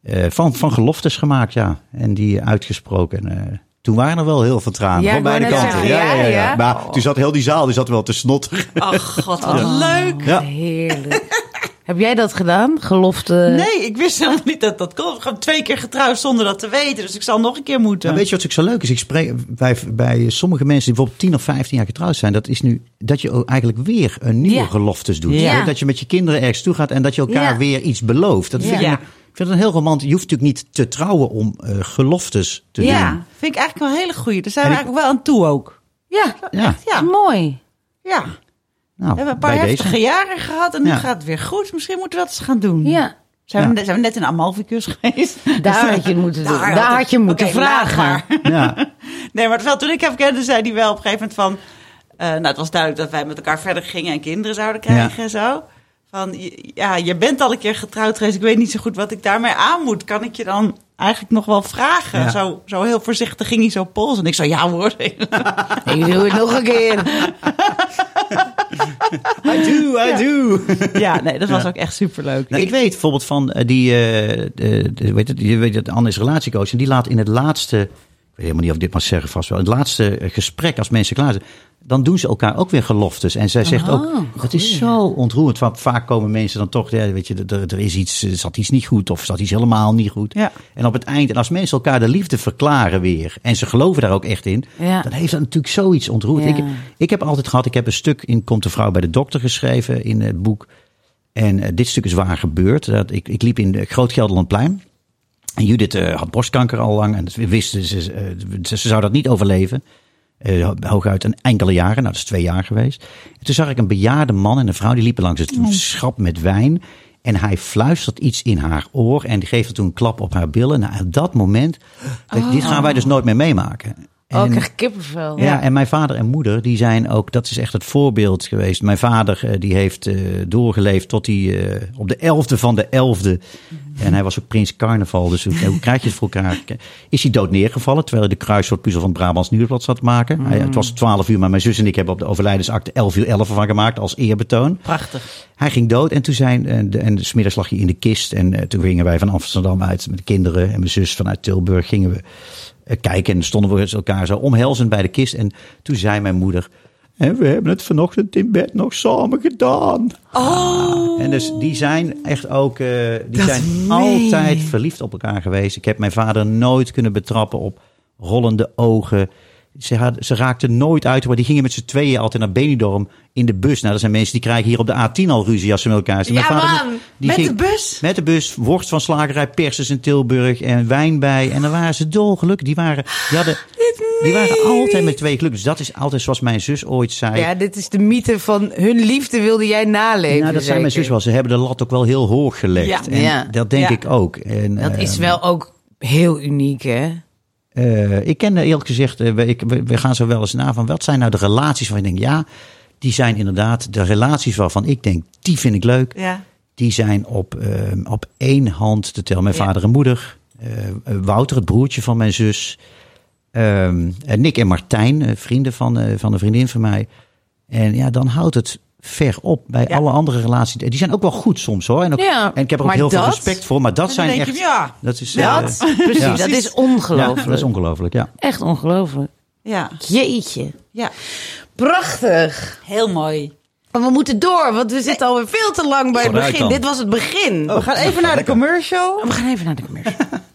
eh, van, van geloftes gemaakt, ja. En die uitgesproken. eh, toen waren er wel heel veel tranen. Ja, van beide kanten. zeggen, ja, ja. Maar toen zat heel die zaal, die zat wel te snotteren. Ach, god, wat leuk. Ja. Heerlijk. Heb jij dat gedaan? Gelofte? Nee, ik wist helemaal niet dat dat kon. Ik heb twee keer getrouwd zonder dat te weten. Dus ik zal nog een keer moeten. Maar weet je wat ook zo leuk is? Ik spreek bij, bij sommige mensen die bijvoorbeeld 10 of 15 jaar getrouwd zijn. Dat is nu dat je eigenlijk weer een nieuwe Ja. geloftes doet. Ja. Dat je met je kinderen ergens toe gaat en dat je elkaar Ja. weer iets belooft. Dat vind Ja. ik, ik vind het een heel romantisch. Je hoeft natuurlijk niet te trouwen om eh, geloftes te ja, doen. vind ik eigenlijk wel een hele goeie. Daar zijn we ik- eigenlijk wel aan toe ook. Ja, Ja, Ja, mooi. ja. Nou, We hebben een paar heftige deze. jaren gehad en nu Ja. gaat het weer goed. Misschien moeten we dat eens gaan doen. Ja. Zijn, we, zijn we net in Amalficus geweest? Daar had je het moeten doen. Daar Daar, had je moeten vragen. Ja. Nee, maar terwijl toen ik hem kende, zei hij wel op een gegeven moment van... eh, nou, het was duidelijk dat wij met elkaar verder gingen en kinderen zouden krijgen Ja. en zo. Van, ja, je bent al een keer getrouwd geweest. Ik weet niet zo goed wat ik daarmee aan moet. Kan ik je dan eigenlijk nog wel vragen? Ja. Zo, zo heel voorzichtig ging hij zo polsen. En ik zo, ja hoor. Ik doe het nog een keer. I do, I do. ja, nee, dat was ook echt superleuk. Nou, ik weet bijvoorbeeld van eh, die, eh, de, de, weet het, je weet het, Anne is relatiecoach en die laat in het laatste, weet helemaal niet of ik dit mag zeggen vast wel, in het laatste eh, gesprek als mensen klaar zijn, dan doen ze elkaar ook weer geloftes. En zij zegt ook, dat is zo ontroerend. Want vaak komen mensen dan toch, ja, weet je, er, er is iets, er zat iets niet goed of zat iets helemaal niet goed. Ja. En op het eind, en als mensen elkaar de liefde verklaren weer, en ze geloven daar ook echt in, Ja. dan heeft dat natuurlijk zoiets ontroerd. Ik, ik heb altijd gehad, ik heb een stuk in Komt de vrouw bij de dokter geschreven in het boek. En eh, dit stuk is waar gebeurd. Dat, ik, ik liep in de Groot Gelderlandplein. En Judith eh, had borstkanker al lang. En wisten, ze, eh, ze, ze zou dat niet overleven. Eh, hooguit een enkele jaren. Nou, dat is twee jaar geweest. En toen zag ik een bejaarde man en een vrouw. Die liepen langs het schap met wijn. En hij fluistert iets in haar oor. En die geeft er toen een klap op haar billen. Nou, op dat moment. ik, Dit gaan wij dus nooit meer meemaken. Oh, ik krijg kippenvel. ja, en mijn vader en moeder, die zijn ook, dat is echt het voorbeeld geweest. Mijn vader, eh, die heeft eh, doorgeleefd tot hij eh, op de elfde van de elfde. En hij was ook prins carnaval, dus hoe, krijg je het voor elkaar? Is hij dood neergevallen, terwijl hij de kruiswoordpuzzel van het Brabants Nieuwsblad zat te maken. Hij, het was 12 uur, maar mijn zus en ik hebben op de overlijdensakte 11 uur 11 van gemaakt als eerbetoon. Prachtig. Hij ging dood en toen zijn, en, de, en 's middags lag hij in de kist. En toen gingen wij van Amsterdam uit met de kinderen en mijn zus vanuit Tilburg gingen we kijken. En stonden we elkaar zo omhelzend bij de kist. En toen zei mijn moeder, En we hebben het vanochtend in bed nog samen gedaan. Oh. En dus die zijn echt ook, eh, die zijn altijd verliefd op elkaar geweest. Ik heb mijn vader nooit kunnen betrappen op rollende ogen. Ze, had, ze raakten nooit uit, maar die gingen met z'n tweeën altijd naar Benidorm in de bus. Nou, dat zijn mensen die krijgen hier op de A10 al ruzie als ze met elkaar zijn. Ja, Mijn vader, man. die Met ging- de bus? Met de bus, worst van slagerij Perses in Tilburg en wijn bij. En dan waren ze dolgelukkig. Die waren, die hadden, die waren altijd met twee gelukkig. Dus dat is altijd zoals mijn zus ooit zei. Ja, dit is de mythe van hun liefde wilde jij naleven. nou, dat zei mijn zus wel. Ze hebben de lat ook wel heel hoog gelegd. Ja. En Ja. dat denk Ja. ik ook. En, Dat is wel ook heel uniek, hè? Eh, ik ken eerlijk gezegd, eh, we, ik, we, gaan zo wel eens na van wat zijn nou de relaties waarvan ik denk, ja, die zijn inderdaad de relaties waarvan ik denk, die vind ik leuk. Ja. Die zijn op, eh, op één hand te tellen. Mijn Ja. vader en moeder. eh, eh, Wouter, het broertje van mijn zus. ehm, en Nick en Martijn, eh, vrienden van, eh, van een vriendin van mij. En ja, dan houdt het ver op bij Ja. alle andere relaties. Die zijn ook wel goed soms hoor. En, ook, Ja, en ik heb er ook maar heel veel respect voor. Maar dat zijn echt... je, ja. Dat is, Dat, eh, precies, ja. dat is ja, ongelooflijk. dat is ongelooflijk, ja. Echt ongelooflijk. Ja. Jeetje. ja. Prachtig. Heel mooi. Maar we moeten door, want we zitten alweer veel te lang bij het begin. Dit was het begin. We gaan even naar de commercial. We gaan even naar de commercial.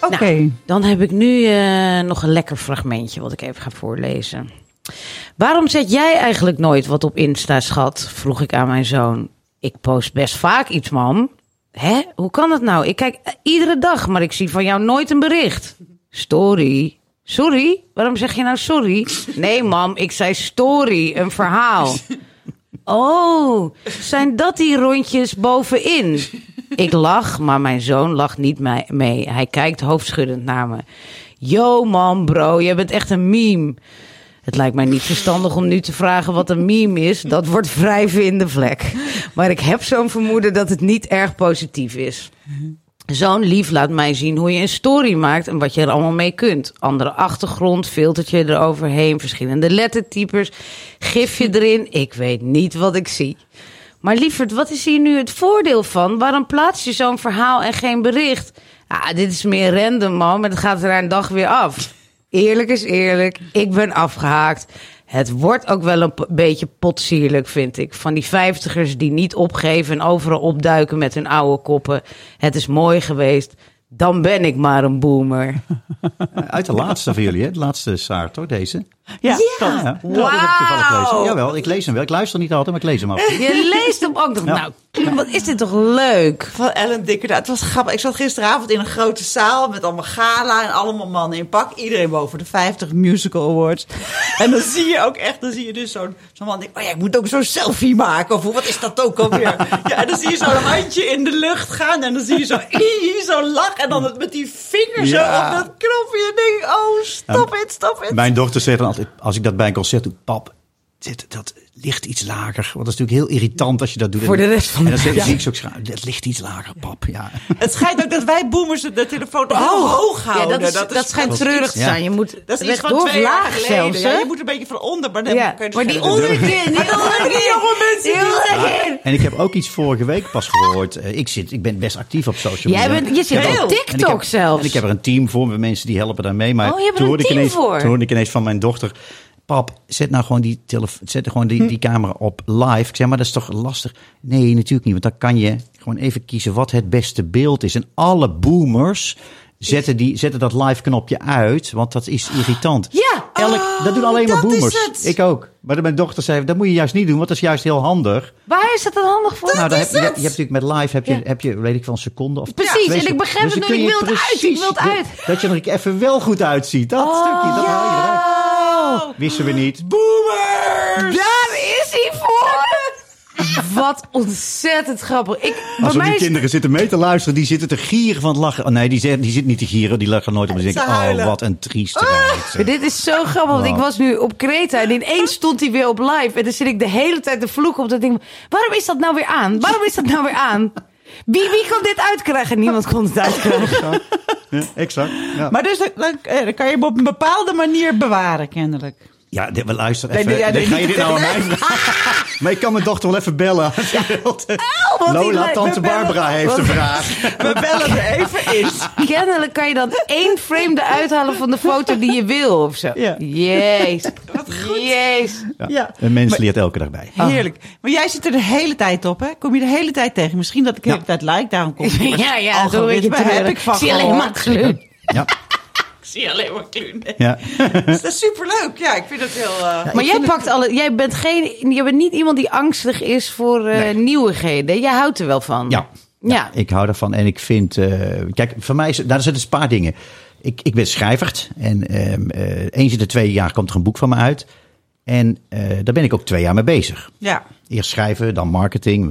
Oké. Nou, dan heb ik nu eh, nog een lekker fragmentje wat ik even ga voorlezen. Waarom zet jij eigenlijk nooit wat op Insta, schat? vroeg ik aan mijn zoon. Ik post best vaak iets, mam. Hè? Hoe kan het nou? Ik kijk eh, iedere dag, maar ik zie van jou nooit een bericht. Story. Sorry? Waarom zeg je nou sorry? Nee, mam, ik zei story, een verhaal. Oh, zijn dat die rondjes bovenin? Ik lach, maar mijn zoon lacht niet mee. Hij kijkt hoofdschuddend naar me. Yo man, bro, jij bent echt een meme. Het lijkt mij niet verstandig om nu te vragen wat een meme is. Dat wordt wrijven in de vlek. Maar ik heb zo'n vermoeden dat het niet erg positief is. Zo'n lief laat mij zien hoe je een story maakt en wat je er allemaal mee kunt. Andere achtergrond, filtertje eroverheen, verschillende lettertypes, gifje erin. Ik weet niet wat ik zie. Maar lieverd, wat is hier nu het voordeel van? Waarom plaats je zo'n verhaal en geen bericht? Ah, dit is meer random, man, maar het gaat er een dag weer af. Eerlijk is eerlijk, ik ben afgehaakt. Het wordt ook wel een beetje potsierlijk, vind ik. Van die vijftigers die niet opgeven en overal opduiken met hun oude koppen. Het is mooi geweest. Dan ben ik maar een boomer. Uit de laatste van jullie, hè? De laatste Saart, hoor, deze. Ja, Ja, ja. Die heb ik toevallig gelezen. Jawel, ik lees hem wel. Ik luister niet altijd, maar ik lees hem af. Je leest hem ook nog. Nou, wat is dit toch leuk? Van Ellen Dikker. Het was grappig. Ik zat gisteravond in een grote zaal met allemaal gala en allemaal mannen in pak. Iedereen boven de 50 musical awards. En dan zie je ook echt, dan zie je dus zo'n zo'n man die, oh ja, ik moet ook zo'n selfie maken. Of wat is dat ook alweer? Ja, en dan zie je zo'n handje in de lucht gaan en dan zie je zo, ii, zo lach en dan het met die vinger zo Ja. op dat knopje. En denk ik, oh, stop it, stop it. Mijn dochter zegt dan altijd, als ik dat bij een concert doe, pap, dit, dat ligt iets lager. Want dat is natuurlijk heel irritant als je dat doet. Voor En- de rest van En dan de- zie Ja. zie zo schra- het ligt iets lager, pap. Ja. Het schijnt ook dat wij boomers de telefoon heel hoog Ja, houden. dat, is, dat, schijnt treurig te Ja. zijn. Je moet Dat is iets van twee jaar laag geleden. zelfs. Ja, hè? je moet een beetje van onder, maar dan Ja, kun je dus maar die onderkin, die onderkin. Die jonge mensen Die die- onderkin. En ik heb ook iets vorige week pas gehoord. Eh, ik, zit, ik ben best actief op social media. Jij bent, je zit op En ik TikTok zelfs. En ik heb er een team voor met mensen die helpen daarmee. Maar Oh, je hebt toen hoorde ik ineens? Toen hoorde ik ineens van mijn dochter... Pap, zet nou gewoon die, zet gewoon die, die camera op live. Ik zeg, maar dat is toch lastig? Nee, natuurlijk niet. Want dan kan je gewoon even kiezen wat het beste beeld is. En alle boomers zetten, die, zetten dat live knopje uit. Want dat is irritant. Ja. Elk, dat doen alleen maar is boomers. Ik ook. Maar mijn dochter zei, dat moet je juist niet doen. Want dat is juist heel handig. Waar is dat dan handig voor? nou, dan heb, is je, je hebt natuurlijk met live heb je, Ja. heb je, weet ik wel, een seconde of Precies, en ik begrijp Dus het nu. Ik wil het uit, ik wil het dat- uit. Dat je er even wel goed uitziet. Dat stukje, dat haal je eruit. Oh, Wisten we niet. boomers! Daar is hij voor! Wat ontzettend grappig. Ik, bij Als mij die is- kinderen zitten mee te luisteren, die zitten te gieren van het lachen. Oh, nee, die, zitten- die zitten niet te gieren, die lachen nooit om. Die denken, oh, huilen. wat een triestigheid. Maar dit is zo grappig, want ik was nu op Kreta en ineens stond hij weer op live. En dan zit ik de hele tijd te vloeken op dat ding. Waarom is dat nou weer aan? Waarom is dat nou weer aan? Wie, wie kan dit uitkrijgen? Niemand kon het uitkrijgen. Ja, exact. Ja, Maar dus dan, dan, eh, dan kan je hem op een bepaalde manier bewaren, kennelijk. Ja dit- we luisteren Nee, even. nee, ja, nee, ga je dit nou aan mij vragen? Maar ik kan mijn dochter wel even bellen. als je wilt. wat Lola, tante bellen- Barbara heeft wat- een vraag. We bellen er even in. Kennelijk kan je dan één frame eruit halen van de foto die je wil of zo. Ja. Jezus. Jezus. Ja. Een mens Maar- leert elke dag bij. Heerlijk. Maar jij zit er de hele tijd op, hè? Kom je de hele tijd tegen? Misschien dat ik de hele tijd like, daarom kom. Ja, ja, zo heb ik van Zie alleen maar. Ja. Zie alleen maar kluun. Ja. Dat is superleuk. Ja, ik vind het heel... eh, Maar jij pakt alle. Jij bent geen. Je bent niet iemand die angstig is voor eh, Nee. nieuwigheden. Jij houdt er wel van. Ja. Ja. Ik hou daarvan. En ik vind, eh, kijk, voor mij is, daar zitten dus een paar dingen. Ik, ik ben schrijver. En ehm, eh, eens in de twee jaar komt er een boek van me uit. En eh, daar ben ik ook twee jaar mee bezig. ja. Eerst schrijven, dan marketing.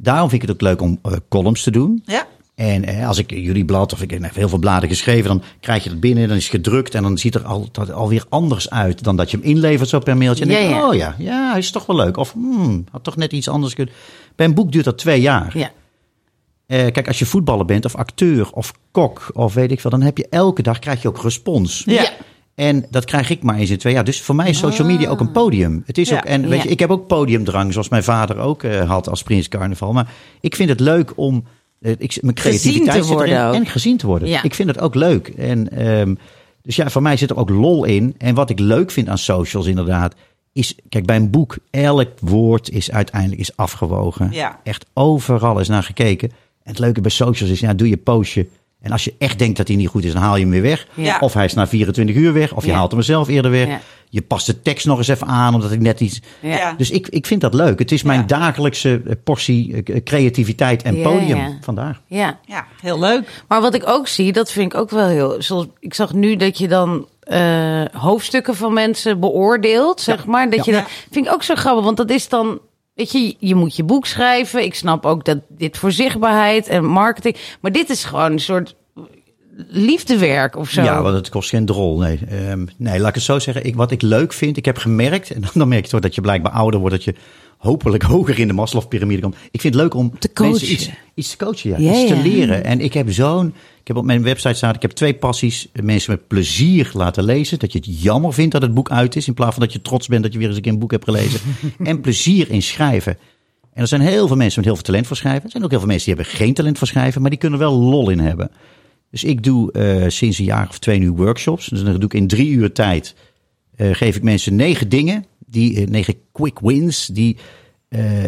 Daarom vind ik het ook leuk om columns te doen. Ja. En eh, als ik jullie blad, of ik heb heel veel bladen geschreven, dan krijg je het binnen, dan is het gedrukt en dan ziet er altijd alweer anders uit dan dat je hem inlevert zo per mailtje. En Ja, denk ik, ja. oh ja, ja, is toch wel leuk. Of hmm, had toch net iets anders kunnen. Bij een boek duurt dat twee jaar. Ja. Eh, kijk, als je voetballer bent of acteur of kok of weet ik veel, dan heb je elke dag krijg je ook respons. Ja. En dat krijg ik maar eens in twee jaar. Dus voor mij is social media ook een podium. Het is Ja. ook, en weet Ja. je, ik heb ook podiumdrang, zoals mijn vader ook eh, had als Prins Carnaval. Maar ik vind het leuk om ik, mijn creativiteit te zit erin worden en gezien te worden. Ja. Ik vind het ook leuk. En, ehm, dus ja, voor mij zit er ook lol in. En wat ik leuk vind aan socials inderdaad, is, kijk, bij een boek, elk woord is uiteindelijk is afgewogen. Ja. Echt overal is naar gekeken. En het leuke bij socials is, ja, doe je postje. En als je echt denkt dat hij niet goed is, dan haal je hem weer weg. Ja. Of hij is na 24 uur weg, of je Ja. haalt hem zelf eerder weg. Je past de tekst nog eens even aan, omdat ik net iets... Ja. Dus ik, ik vind dat leuk. Het is mijn Ja. dagelijkse eh, portie eh, creativiteit en Ja, podium. ja. Vandaar. ja. Ja, heel leuk. Maar wat ik ook zie, dat vind ik ook wel heel. Zoals, ik zag nu dat je dan eh, hoofdstukken van mensen beoordeelt, zeg maar. Dat je dat vind ik ook zo grappig, want dat is dan. Weet je, je moet je boek schrijven. Ik snap ook dat dit voor zichtbaarheid en marketing. Maar dit is gewoon een soort liefdewerk of zo. Ja, want het kost geen drol. Nee, Ehm, nee laat ik het zo zeggen. Ik, wat ik leuk vind, ik heb gemerkt, en dan, merk je toch dat je blijkbaar ouder wordt, dat je hopelijk hoger in de Maslow-pyramide komt. Ik vind het leuk om Te coachen. iets, iets te coachen, ja, Ja, iets te ja. leren. En ik heb zo'n, ik heb op mijn website staan, ik heb twee passies. Mensen met plezier laten lezen. Dat je het jammer vindt dat het boek uit is, in plaats van dat je trots bent dat je weer eens een keer een boek hebt gelezen. en plezier in schrijven. En er zijn heel veel mensen met heel veel talent voor schrijven. Er zijn ook heel veel mensen die hebben geen talent voor schrijven, maar die kunnen er wel lol in hebben. Dus ik doe eh, sinds een jaar of twee nu workshops. Dus dan doe ik in drie uur tijd. eh, geef ik mensen negen dingen. Die, eh, negen quick wins. Die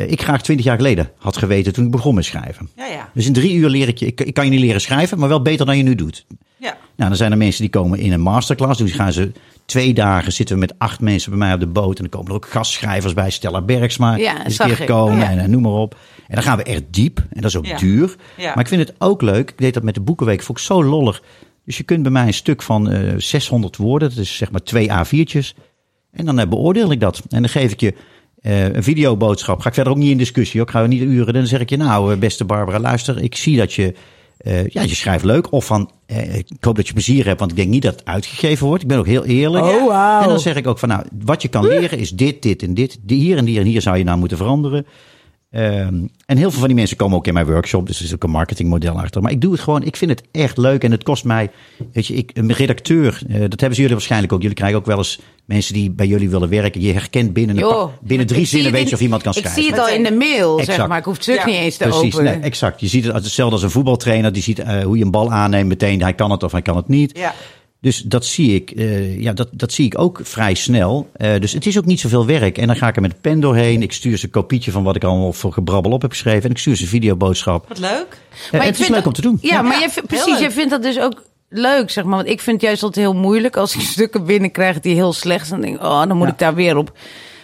ik graag twintig jaar geleden had geweten toen ik begon met schrijven. Ja, ja. Dus in drie uur leer ik je. Ik, ik kan je niet leren schrijven, maar wel beter dan je nu doet. Ja. Nou, dan zijn er mensen die komen in een masterclass. Dus gaan ze twee dagen zitten we met acht mensen bij mij op de boot. En dan komen er ook gastschrijvers bij. Stella Bergsma Ja, keer ik. komen. Ja. En, eh, noem maar op. En dan gaan we echt diep. En dat is ook Ja. duur. Ja. Maar ik vind het ook leuk. Ik deed dat met de Boekenweek. Vond ik zo lollig. Dus je kunt bij mij een stuk van eh 600 woorden. Dat is zeg maar twee A4'tjes. En dan eh, beoordeel ik dat. En dan geef ik je eh, een videoboodschap. Ga ik verder ook niet in discussie. Ook ga ik niet uren. Dan zeg ik je nou, eh, beste Barbara, luister. Ik zie dat je, eh, ja, je schrijft leuk. Of van, eh, ik hoop dat je plezier hebt, want ik denk niet dat het uitgegeven wordt. Ik ben ook heel eerlijk. Oh, wauw. En dan zeg ik ook van, nou, wat je kan leren is dit, dit en dit. Die hier en hier en hier zou je nou moeten veranderen. Ehm, en heel veel van die mensen komen ook in mijn workshop, dus er is ook een marketingmodel achter. Maar ik doe het gewoon, ik vind het echt leuk en het kost mij, weet je, ik, een redacteur, eh, dat hebben ze jullie waarschijnlijk ook. Jullie krijgen ook wel eens mensen die bij jullie willen werken. Je herkent binnen, een binnen drie ik zinnen, weet je of iemand kan Ik schrijven. zie het al in de mail, zeg Exact. maar. Ik hoef het stuk Ja. niet eens te Precies, openen. nee, exact. Je ziet het als hetzelfde als een voetbaltrainer. Die ziet eh, hoe je een bal aanneemt meteen. Hij kan het of hij kan het niet. Ja. Dus dat zie ik, eh, ja, dat, dat zie ik ook vrij snel. Eh, dus het is ook niet zoveel werk. En dan ga ik er met een pen doorheen. Ik stuur ze een kopietje van wat ik allemaal voor gebrabbel op heb geschreven. En ik stuur ze een videoboodschap. Wat leuk. Eh, Maar ik het is leuk dat- om te doen. Ja, maar Ja, heel precies, jij vindt dat dus ook leuk, zeg maar. Want ik vind het juist altijd heel moeilijk als ik stukken binnenkrijg die heel slecht zijn. Dan denk ik, oh, dan moet Ja. ik daar weer op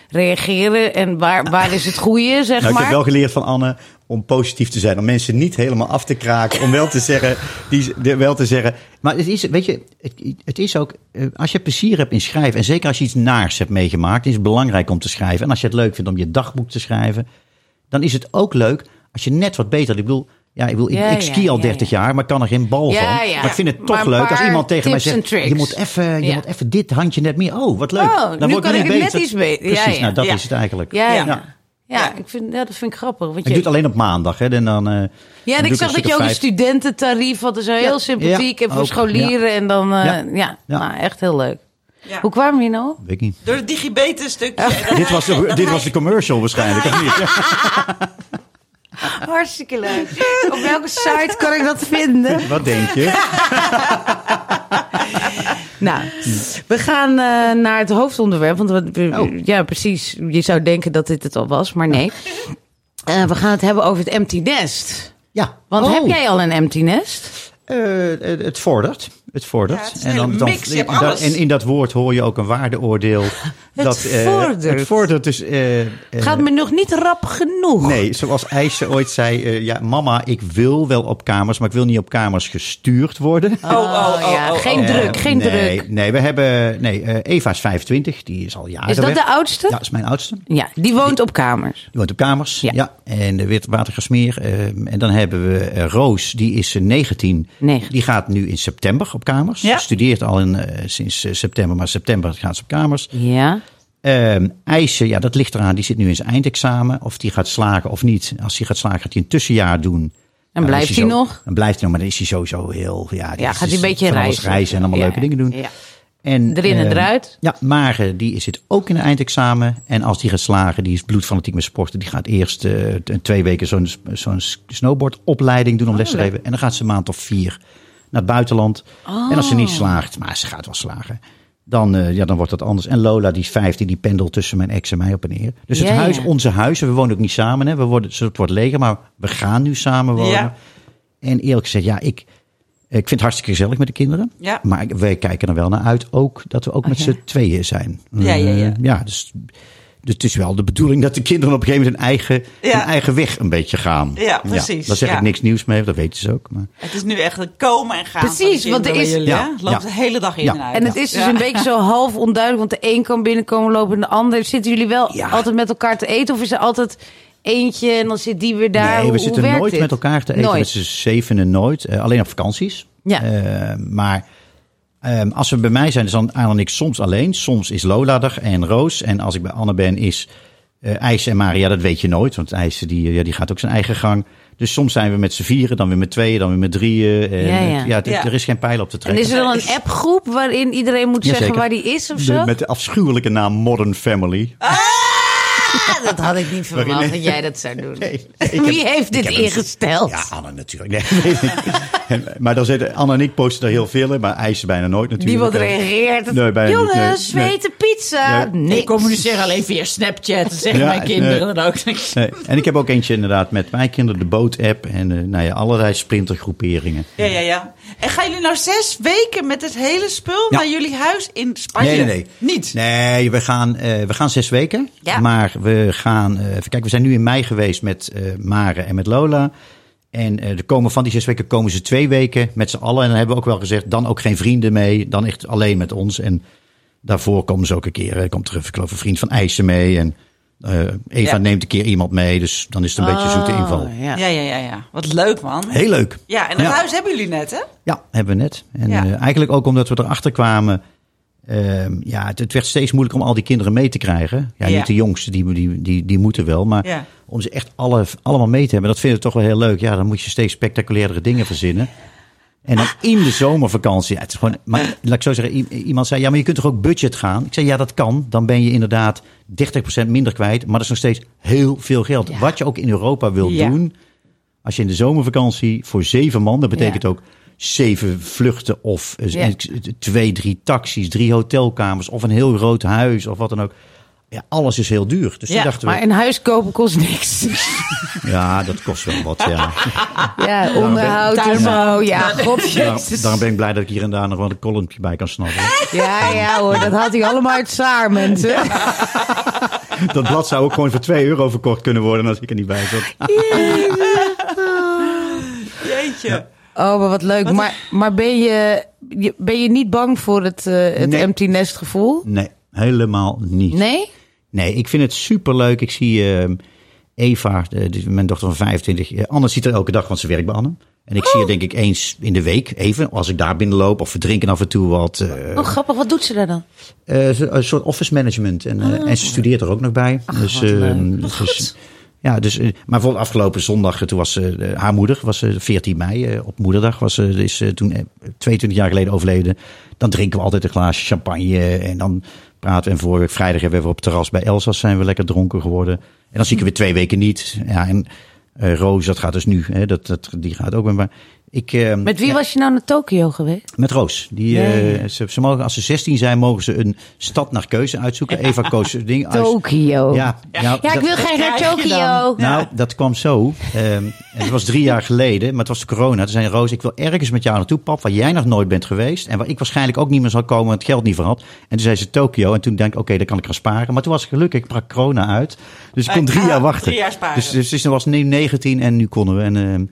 reageren. En waar, waar is het goede, zeg Nou, ik maar. heb wel geleerd van Anne om positief te zijn. Om mensen niet helemaal af te kraken. Om wel te zeggen. Die, de- wel te zeggen. Maar het is, weet je, het, het is ook. eh, Als je plezier hebt in schrijven. En zeker als je iets naars hebt meegemaakt. Is het belangrijk om te schrijven. En als je het leuk vindt om je dagboek te schrijven. Dan is het ook leuk als je net wat beter. Ik bedoel. Ja, ik, bedoel, ik, Ja, ik ja, ski al ja, 30 jaar, maar ik kan er geen bal Ja, van. ja. Maar ik vind het toch leuk als iemand tegen mij zegt: je moet even, je Ja. moet even dit handje net meer. Oh, wat leuk. Oh, dan nu wordt kan het ik net iets beter. Ja, Precies, ja. nou dat Ja. is het eigenlijk. Ja, ja. Ik vind, ja, dat vind ik grappig. Want Ik je, doe het alleen op maandag. Hè, en dan, eh, ja, en ik zag dat je ook een studententarief had. Dat is heel Ja, sympathiek. ja, en voor ook, scholieren. En dan, eh, Ja. ja, Ja. Nou, echt heel leuk. Ja. Hoe kwamen we hier nou? Weet ik niet. Door het digibeten stukje. dit, was de, dit was de commercial waarschijnlijk, of niet? Hartstikke leuk. Op welke site kan ik dat vinden? Wat denk je? Nou, we gaan eh, naar het hoofdonderwerp. Want we, we- Oh. ja, precies. Je zou denken dat dit het al was, maar nee. Eh, we gaan het hebben over het empty nest. Ja. Want Oh. heb jij al een empty nest? Eh, het vordert. Het vordert. Ja, het hele mix, je hebt en, en in dat woord hoor je ook een waardeoordeel. dat, eh, vordert. Het vordert dus... eh, eh, Het gaat me nog niet rap genoeg. Nee, zoals IJsje ooit zei. eh, ja, mama, ik wil wel op kamers, maar ik wil niet op kamers gestuurd worden. Oh, oh, oh, ja, oh, geen oh. druk, geen nee, druk. Nee, we hebben... Nee, eh, Eva is 25, die is al jaren Is dat weg. de oudste? Ja, dat is mijn oudste. Ja, die woont op kamers. Die woont op kamers. Ja. Ja. En de Witwatergasmeer. eh en dan hebben we Roos, die is eh, 19. 19. Die gaat nu in september op kamers. Ja. Studeert al in, eh, sinds eh, september, maar september gaat ze op kamers. Ja. Ehm IJsje, ja, dat ligt eraan. Die zit nu in zijn eindexamen. Of die gaat slagen of niet. Als hij gaat slagen, gaat hij een tussenjaar doen. En blijft hij zo- nog? Dan blijft hij nog, maar dan is hij sowieso heel... Ja, die Ja, is- gaat hij een beetje reizen. reizen en allemaal Ja, leuke dingen doen. ja. En, Erin en ehm, eruit. Ja, Mare, die zit ook in een eindexamen. En als die gaat slagen, die is bloedfanatiek met sporten. Die gaat eerst t- twee weken zo'n zo'n snowboardopleiding doen om les te geven. En dan gaat ze een maand of vier naar het buitenland. En als ze niet slaagt, maar ze gaat wel slagen. Dan, eh, ja, dan wordt dat anders. En Lola, die 15, die pendelt tussen mijn ex en mij op en neer. Dus het huis, onze huizen, we wonen ook niet samen. Hè. We worden, het wordt leger, maar we gaan nu samen wonen. Ja. En eerlijk gezegd, ja, ik, ik vind het hartstikke gezellig met de kinderen. Ja. Maar wij kijken er wel naar uit ook dat we ook met ja. z'n tweeën zijn. Ja, ja, ja. Eh, ja dus, dus het is wel de bedoeling dat de kinderen op een gegeven moment hun eigen, Ja. hun eigen weg een beetje gaan. Ja, precies, daar zeg ja. ik niks nieuws mee, dat weten ze ook. Maar, Het is nu echt een komen en gaan. Precies, want er is- jullie, Ja, hè? Het loopt ja. de hele dag in Ja. en uit. En het is dus Ja. een beetje zo half onduidelijk, want de een kan binnenkomen lopen en de ander. Zitten jullie wel Ja. altijd met elkaar te eten of is er altijd eentje en dan zit die weer daar? nee, we hoe zitten nooit dit? met elkaar te eten. Nooit. Met z'n zevenen nooit. Eh, alleen op vakanties. Ja. Eh, maar ehm, als we bij mij zijn, is dan Anne en ik soms alleen. Soms is Lola er en Roos. En als ik bij Anne ben, is eh IJs en Maria. Dat weet je nooit, want IJs die, ja, die gaat ook zijn eigen gang. Dus soms zijn we met z'n vieren, dan weer met tweeën, dan weer met drieën. En, Ja, ja. het- ja, het- Ja. er is geen pijl op te En trekken. is er dan een appgroep waarin iedereen moet zeggen waar die is of De- zo? met de afschuwelijke naam Modern Family. Ah, dat had ik niet verwacht nee. dat jij dat zou doen. Nee, nee, ik Wie heb- heeft dit een- ingesteld? Ja, Anne natuurlijk. Nee. En- maar dan zitten Anne en ik posten er heel veel in, maar IJs bijna nooit natuurlijk. Niemand reageert. Nee, bijna niet, Jongens, nee. we eten pizza. Nee. Ik communiceer alleen via Snapchat. Dat zeggen Ja, mijn kinderen nee. dan ook. Nee. En ik heb ook eentje inderdaad met mijn kinderen, de boot-app en eh, nou ja, allerlei sprintergroeperingen. Ja, ja, ja. En gaan jullie nou zes weken met het hele spul Ja. naar jullie huis in Spanje? Nee, nee, nee. Niet? Nee, we gaan, eh, we gaan zes weken. Ja. Maar we gaan, eh, even kijken, we zijn nu in mei geweest met eh Mare en met Lola. En eh er komen van die zes weken komen ze twee weken met z'n allen. En dan hebben we ook wel gezegd, dan ook geen vrienden mee. Dan echt alleen met ons. En daarvoor komen ze ook een keer, komt er ik geloof een vriend van IJssen mee. En eh, Eva Ja. neemt een keer iemand mee, dus dan is het een beetje een zoete inval. Oh, ja. Ja, ja, ja, ja. Wat leuk, man. Heel leuk. Ja, en dat Ja. huis hebben jullie net, hè? Ja, hebben we net. En Ja. eh, eigenlijk ook omdat we erachter kwamen. Ehm, ja, het, het werd steeds moeilijker om al die kinderen mee te krijgen. Ja, Ja. niet de jongste, die, die, die, die moeten wel. Maar Ja. om ze echt alle, allemaal mee te hebben, dat vinden we toch wel heel leuk. Ja, dan moet je steeds spectaculairdere dingen verzinnen. En dan in de zomervakantie. Ja, het is gewoon, maar laat ik zo zeggen, iemand zei, ja, maar je kunt toch ook budget gaan? Ik zei, ja, dat kan. Dan ben je inderdaad 30% minder kwijt. Maar dat is nog steeds heel veel geld. Wat je ook in Europa wil Ja. doen. Als je in de zomervakantie voor zeven man, dat betekent ook zeven vluchten of eh, Ja. twee, drie taxis, drie hotelkamers of een heel groot huis of wat dan ook. Ja, alles is heel duur. Dus Ja, toen dachten we, Maar een huis kopen kost niks. ja, dat kost wel wat, ja. Ja, onderhoud en zo. Ja, god Daarom, jezus. daarom ben ik blij dat ik hier en daar nog wel een columnpje bij kan snappen. Ja, ja hoor, dat had hij allemaal uit Saar, mensen. Dat blad zou ook gewoon voor 2 euro verkocht kunnen worden als ik er niet bij zat. Jeetje. Oh, maar wat leuk. Maar, maar ben, je, ben je niet bang voor het, eh, het Nee. empty nest gevoel? Nee, helemaal niet. Nee? Nee, ik vind het superleuk. Ik zie ehm, Eva, de- mijn dochter van 25. eh, Anne ziet er elke dag, want ze werkt bij Anne. En ik zie haar denk ik eens in de week, even, als ik daar binnenloop. Of we drinken af en toe wat. eh, Oh, grappig. Wat doet ze daar dan? eh, een soort office management. En, eh, en ze studeert er ook nog bij. dus, wat leuk. ehm, dus, ja, dus, eh, maar bijvoorbeeld afgelopen zondag, eh, toen was eh, haar moeder, was eh, 14 mei, op moederdag, was ze is toen eh, 22 jaar geleden overleden. Dan drinken we altijd een glaasje champagne en dan praten we. En vorige vrijdag hebben we op terras bij Elsas zijn we lekker dronken geworden. En dan zie ik er weer twee weken niet. Ja, en Roos, dat gaat dus nu, hè, dat, dat, die gaat ook me. Ik, eh, Met wie ja, was je nou naar Tokio geweest? met Roos. Die, eh, ze, ze mogen, als ze 16 zijn, mogen ze een stad naar keuze uitzoeken. Eva koos een ding uit. Tokio. Ja, ja, Ja, ik wil graag naar Tokio. nou, dat kwam zo. Ehm, het was drie jaar geleden, maar het was de corona. Toen zei Roos, ik wil ergens met jou naartoe, pap, waar jij nog nooit bent geweest. En waar ik waarschijnlijk ook niet meer zal komen, want het geld niet voor had. En toen zei ze Tokio. En toen denk ik, oké, dan kan ik gaan sparen. Maar toen was ik gelukkig, ik brak corona uit. Dus ik kon drie Ah, jaar wachten. drie jaar sparen. Dus, dus, dus toen was nu 19 en nu konden we. En ehm,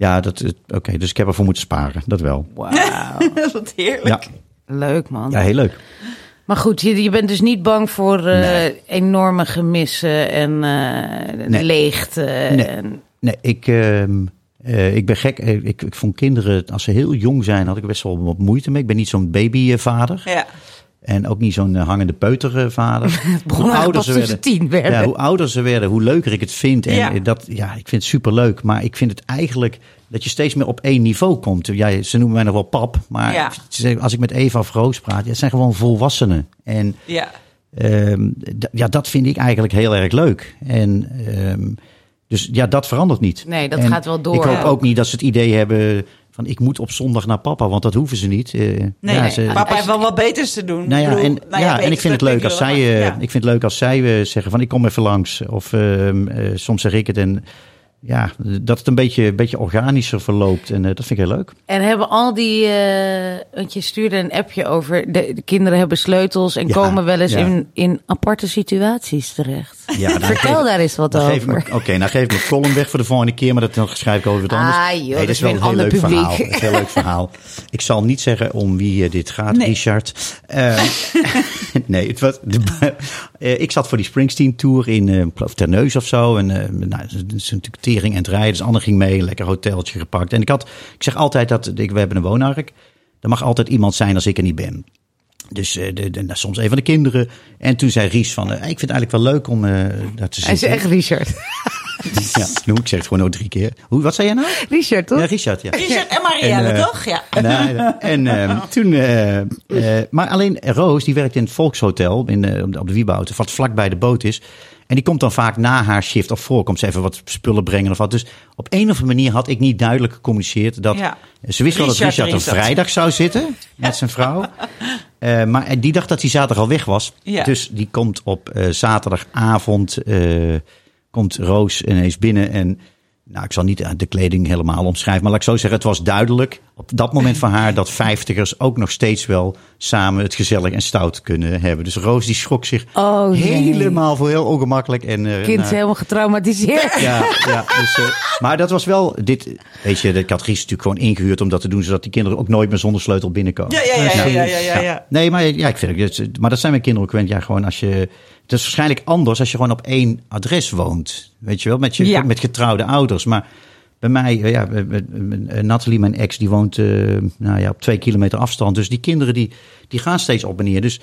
ja, dat, het- oké, dus ik heb ervoor moeten sparen. Dat wel. Wat heerlijk. Ja, Leuk, man. ja heel leuk. Maar goed, je, je bent dus niet bang voor eh, Nee. enorme gemissen en eh Nee. leegte. Nee. En, Nee, ik, ehm, eh, ik ben gek. Ik, ik vond kinderen, als ze heel jong zijn, had ik best wel wat moeite mee. Ik ben niet zo'n babyvader. Ja. En ook niet zo'n eh, hangende peutervader. pas toen ze tien werden. Ja, hoe ouder ze werden, hoe leuker ik het vind. En Ja. eh, dat, ja, ik vind het superleuk. Maar ik vind het eigenlijk dat je steeds meer op één niveau komt. Ja, ze noemen mij nog wel pap. Maar Ja. als ik met Eva of Roos praat, ja, het zijn gewoon volwassenen. En Ja. Ehm, ja, dat vind ik eigenlijk heel erg leuk. En ehm, dus ja, dat verandert niet. Nee, dat En gaat wel door, Ik hoop ook niet dat ze het idee hebben van ik moet op zondag naar papa, want dat hoeven ze niet. Eh, Nee, ja, nee. ze- papa heeft wel wat beters te doen. nou ja, bedoel, en, nou ja, en beters, ik vind het leuk als zij, eh, ik vind het leuk als zij eh, zeggen van ik kom even langs. Of ehm, eh, soms zeg ik het en ja, dat het een beetje, een beetje organischer verloopt. En eh, dat vind ik heel leuk. en hebben al die, eh, want je stuurde een appje over, de, de kinderen hebben sleutels en Ja, komen wel eens ja. in, in aparte situaties terecht. Ja, nou, Vertel geef- daar eens wat over. Oké, nou geef ik mijn column weg voor de volgende keer, maar dat dan schrijf ik over wat anders. Ah, joh, dat dat is wel een heel ander leuk publiek. verhaal. Het is een heel leuk verhaal. Ik zal niet zeggen om wie eh, dit gaat, Nee. Richard. Eh, nee, het was, de, ik zat voor die Springsteen Tour in eh, Terneus of zo. En eh, nou, het is natuurlijk tering en het rijden. Dus Anne ging mee, een lekker hoteltje gepakt. En ik had, ik zeg altijd dat, ik, we hebben een woonark. Er mag altijd iemand zijn als ik er niet ben. Dus eh, de, de, nou, soms een van de kinderen. En toen zei Ries van, eh, ik vind het eigenlijk wel leuk om eh dat te zien. Hij is echt Richard. Ja, noem ik zeg het gewoon ook drie keer. Hoe, wat zei jij nou? Richard, toch? Ja, Richard, ja. Richard en Marielle, En, eh, toch? Ja. En ehm, toen, eh, eh, maar alleen Roos, die werkt in het Volkshotel in, eh, op de- Wieboud, wat vlak bij de boot is. En die komt dan vaak na haar shift of voor, komt ze even wat spullen brengen of wat. Dus op een of andere manier had ik niet duidelijk gecommuniceerd dat Ja. ze wist wel dat Richard een vrijdag zou zitten met zijn vrouw. Eh, maar die dacht dat hij zaterdag al weg was. Ja. Dus die komt op eh, zaterdagavond, eh, komt Roos ineens binnen en nou, ik zal niet de kleding helemaal omschrijven, maar laat ik zo zeggen, het was duidelijk op dat moment van haar dat vijftigers ook nog steeds wel samen het gezellig en stout kunnen hebben. Dus Roos die schrok zich Oh, nee. helemaal voor heel ongemakkelijk. En, eh, Kind is nou, helemaal getraumatiseerd. ja, ja dus, eh, maar dat was wel, dit, weet je, ik had Ries natuurlijk gewoon ingehuurd om dat te doen, zodat die kinderen ook nooit meer zonder sleutel binnenkomen. Ja, ja, ja, ja, ja, ja, ja, ja. Nee, maar ja, ik vind het, maar dat zijn mijn kinderen ook gewend. Ja, gewoon als je, Het is waarschijnlijk anders als je gewoon op één adres woont. Weet je wel, met, je, Ja. met getrouwde ouders. Maar bij mij, eh, ja, eh, eh, Nathalie, mijn ex, die woont eh, nou ja, op twee kilometer afstand. Dus die kinderen die, die gaan steeds op en neer. Dus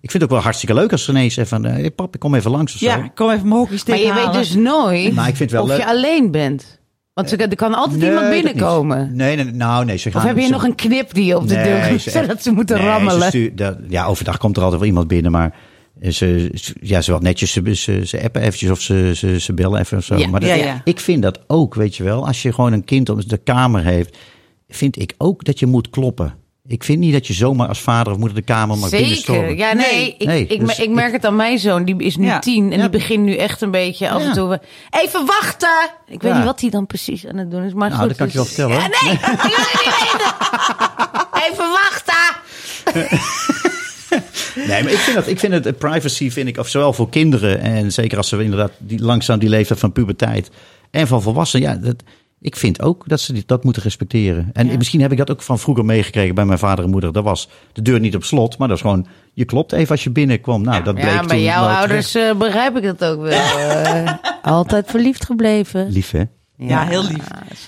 ik vind het ook wel hartstikke leuk als zegt van... eh, Hey, pap, ik kom even langs of zo. Ja, kom even hockeystick Maar je halen. weet dus nooit Maar ik vind het wel of leuk. je alleen bent. Want er er kan altijd Nee, iemand binnenkomen. Nee, nee, nou nee. Ze gaan, Of heb je ze- nog een knip die je op de Nee, deur ze- zodat ze moeten nee, rammelen? ze stuur- dat- ja, overdag komt er altijd wel iemand binnen, maar ze, ze- ja, ze wel netjes, ze, ze, ze appen eventjes of ze, ze, ze bellen even of zo. Ja, maar dat- ja, ja. ik vind dat ook, weet je wel. Als je gewoon een kind op de kamer heeft, vind ik ook dat je moet kloppen. Ik vind niet dat je zomaar als vader of moeder de kamer mag Zeker. binnenstormen. Ja, nee, Nee. ik, Nee, ik, dus ik ik- merk het aan mijn zoon. Die is nu Ja. tien en Ja. die begint nu echt een beetje af Ja. en toe. Even wachten! Ik weet niet wat hij dan precies aan het doen is. Maar Nou, goed, dat kan ik je wel dus- vertellen. Ja, nee, ik wil het niet weten. Even wachten! Nee, maar ik vind, dat, ik vind het eh, privacy, vind ik, of zowel voor kinderen en zeker als ze inderdaad die, langzaam die leeftijd van puberteit en van volwassenen, ja, dat, ik vind ook dat ze dat moeten respecteren. En misschien heb ik dat ook van vroeger meegekregen bij mijn vader en moeder. Dat was de deur niet op slot, maar dat is gewoon, je klopt even als je binnenkwam. Nou, dat bleek Ja, toen bij jouw ouders eh, begrijp ik dat ook wel. eh. altijd verliefd gebleven. Lief, hè? Ja, heel lief.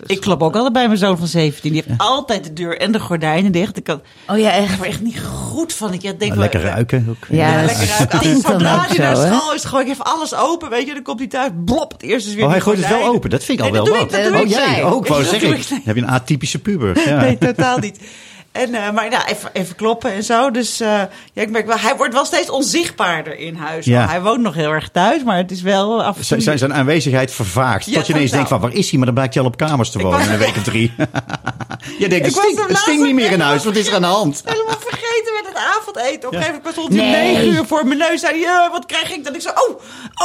Ik klop ook altijd bij mijn zoon van 17. Die heeft altijd de deur en de gordijnen dicht. Ik kan Oh ja, echt. er echt niet goed van. Ik denk Maar wel- lekker ruiken ook. Ja, Lekker dan Zodra hij naar school is, gooi ik even alles open. Weet je, dan komt hij thuis. Blop, het eerste is weer Oh, hij gooit het wel open. Dat vind ik al Nee, wel wat. oh, jij ook, wou Dat doe zeggen. heb je een atypische puber. Ja. Nee, totaal niet. En, eh, maar ja, even, even kloppen en zo. Dus eh, ja, ik merk wel, hij wordt wel steeds onzichtbaarder in huis. Ja. Hij woont nog heel erg thuis, maar het is wel af en toe... Z- Zijn, zijn aanwezigheid vervaagt. Ja, tot je ineens totaal. denkt van, waar is hij? Maar dan blijkt hij al op kamers te wonen was- in een week of drie. je denkt, het stinkt, het niet meer in huis. Wat is er aan de hand? helemaal vergeten met het avondeten. Op een gegeven moment stond hij negen uur voor mijn neus. Zei hij, "Ja, wat krijg ik? Dat ik zo, oh,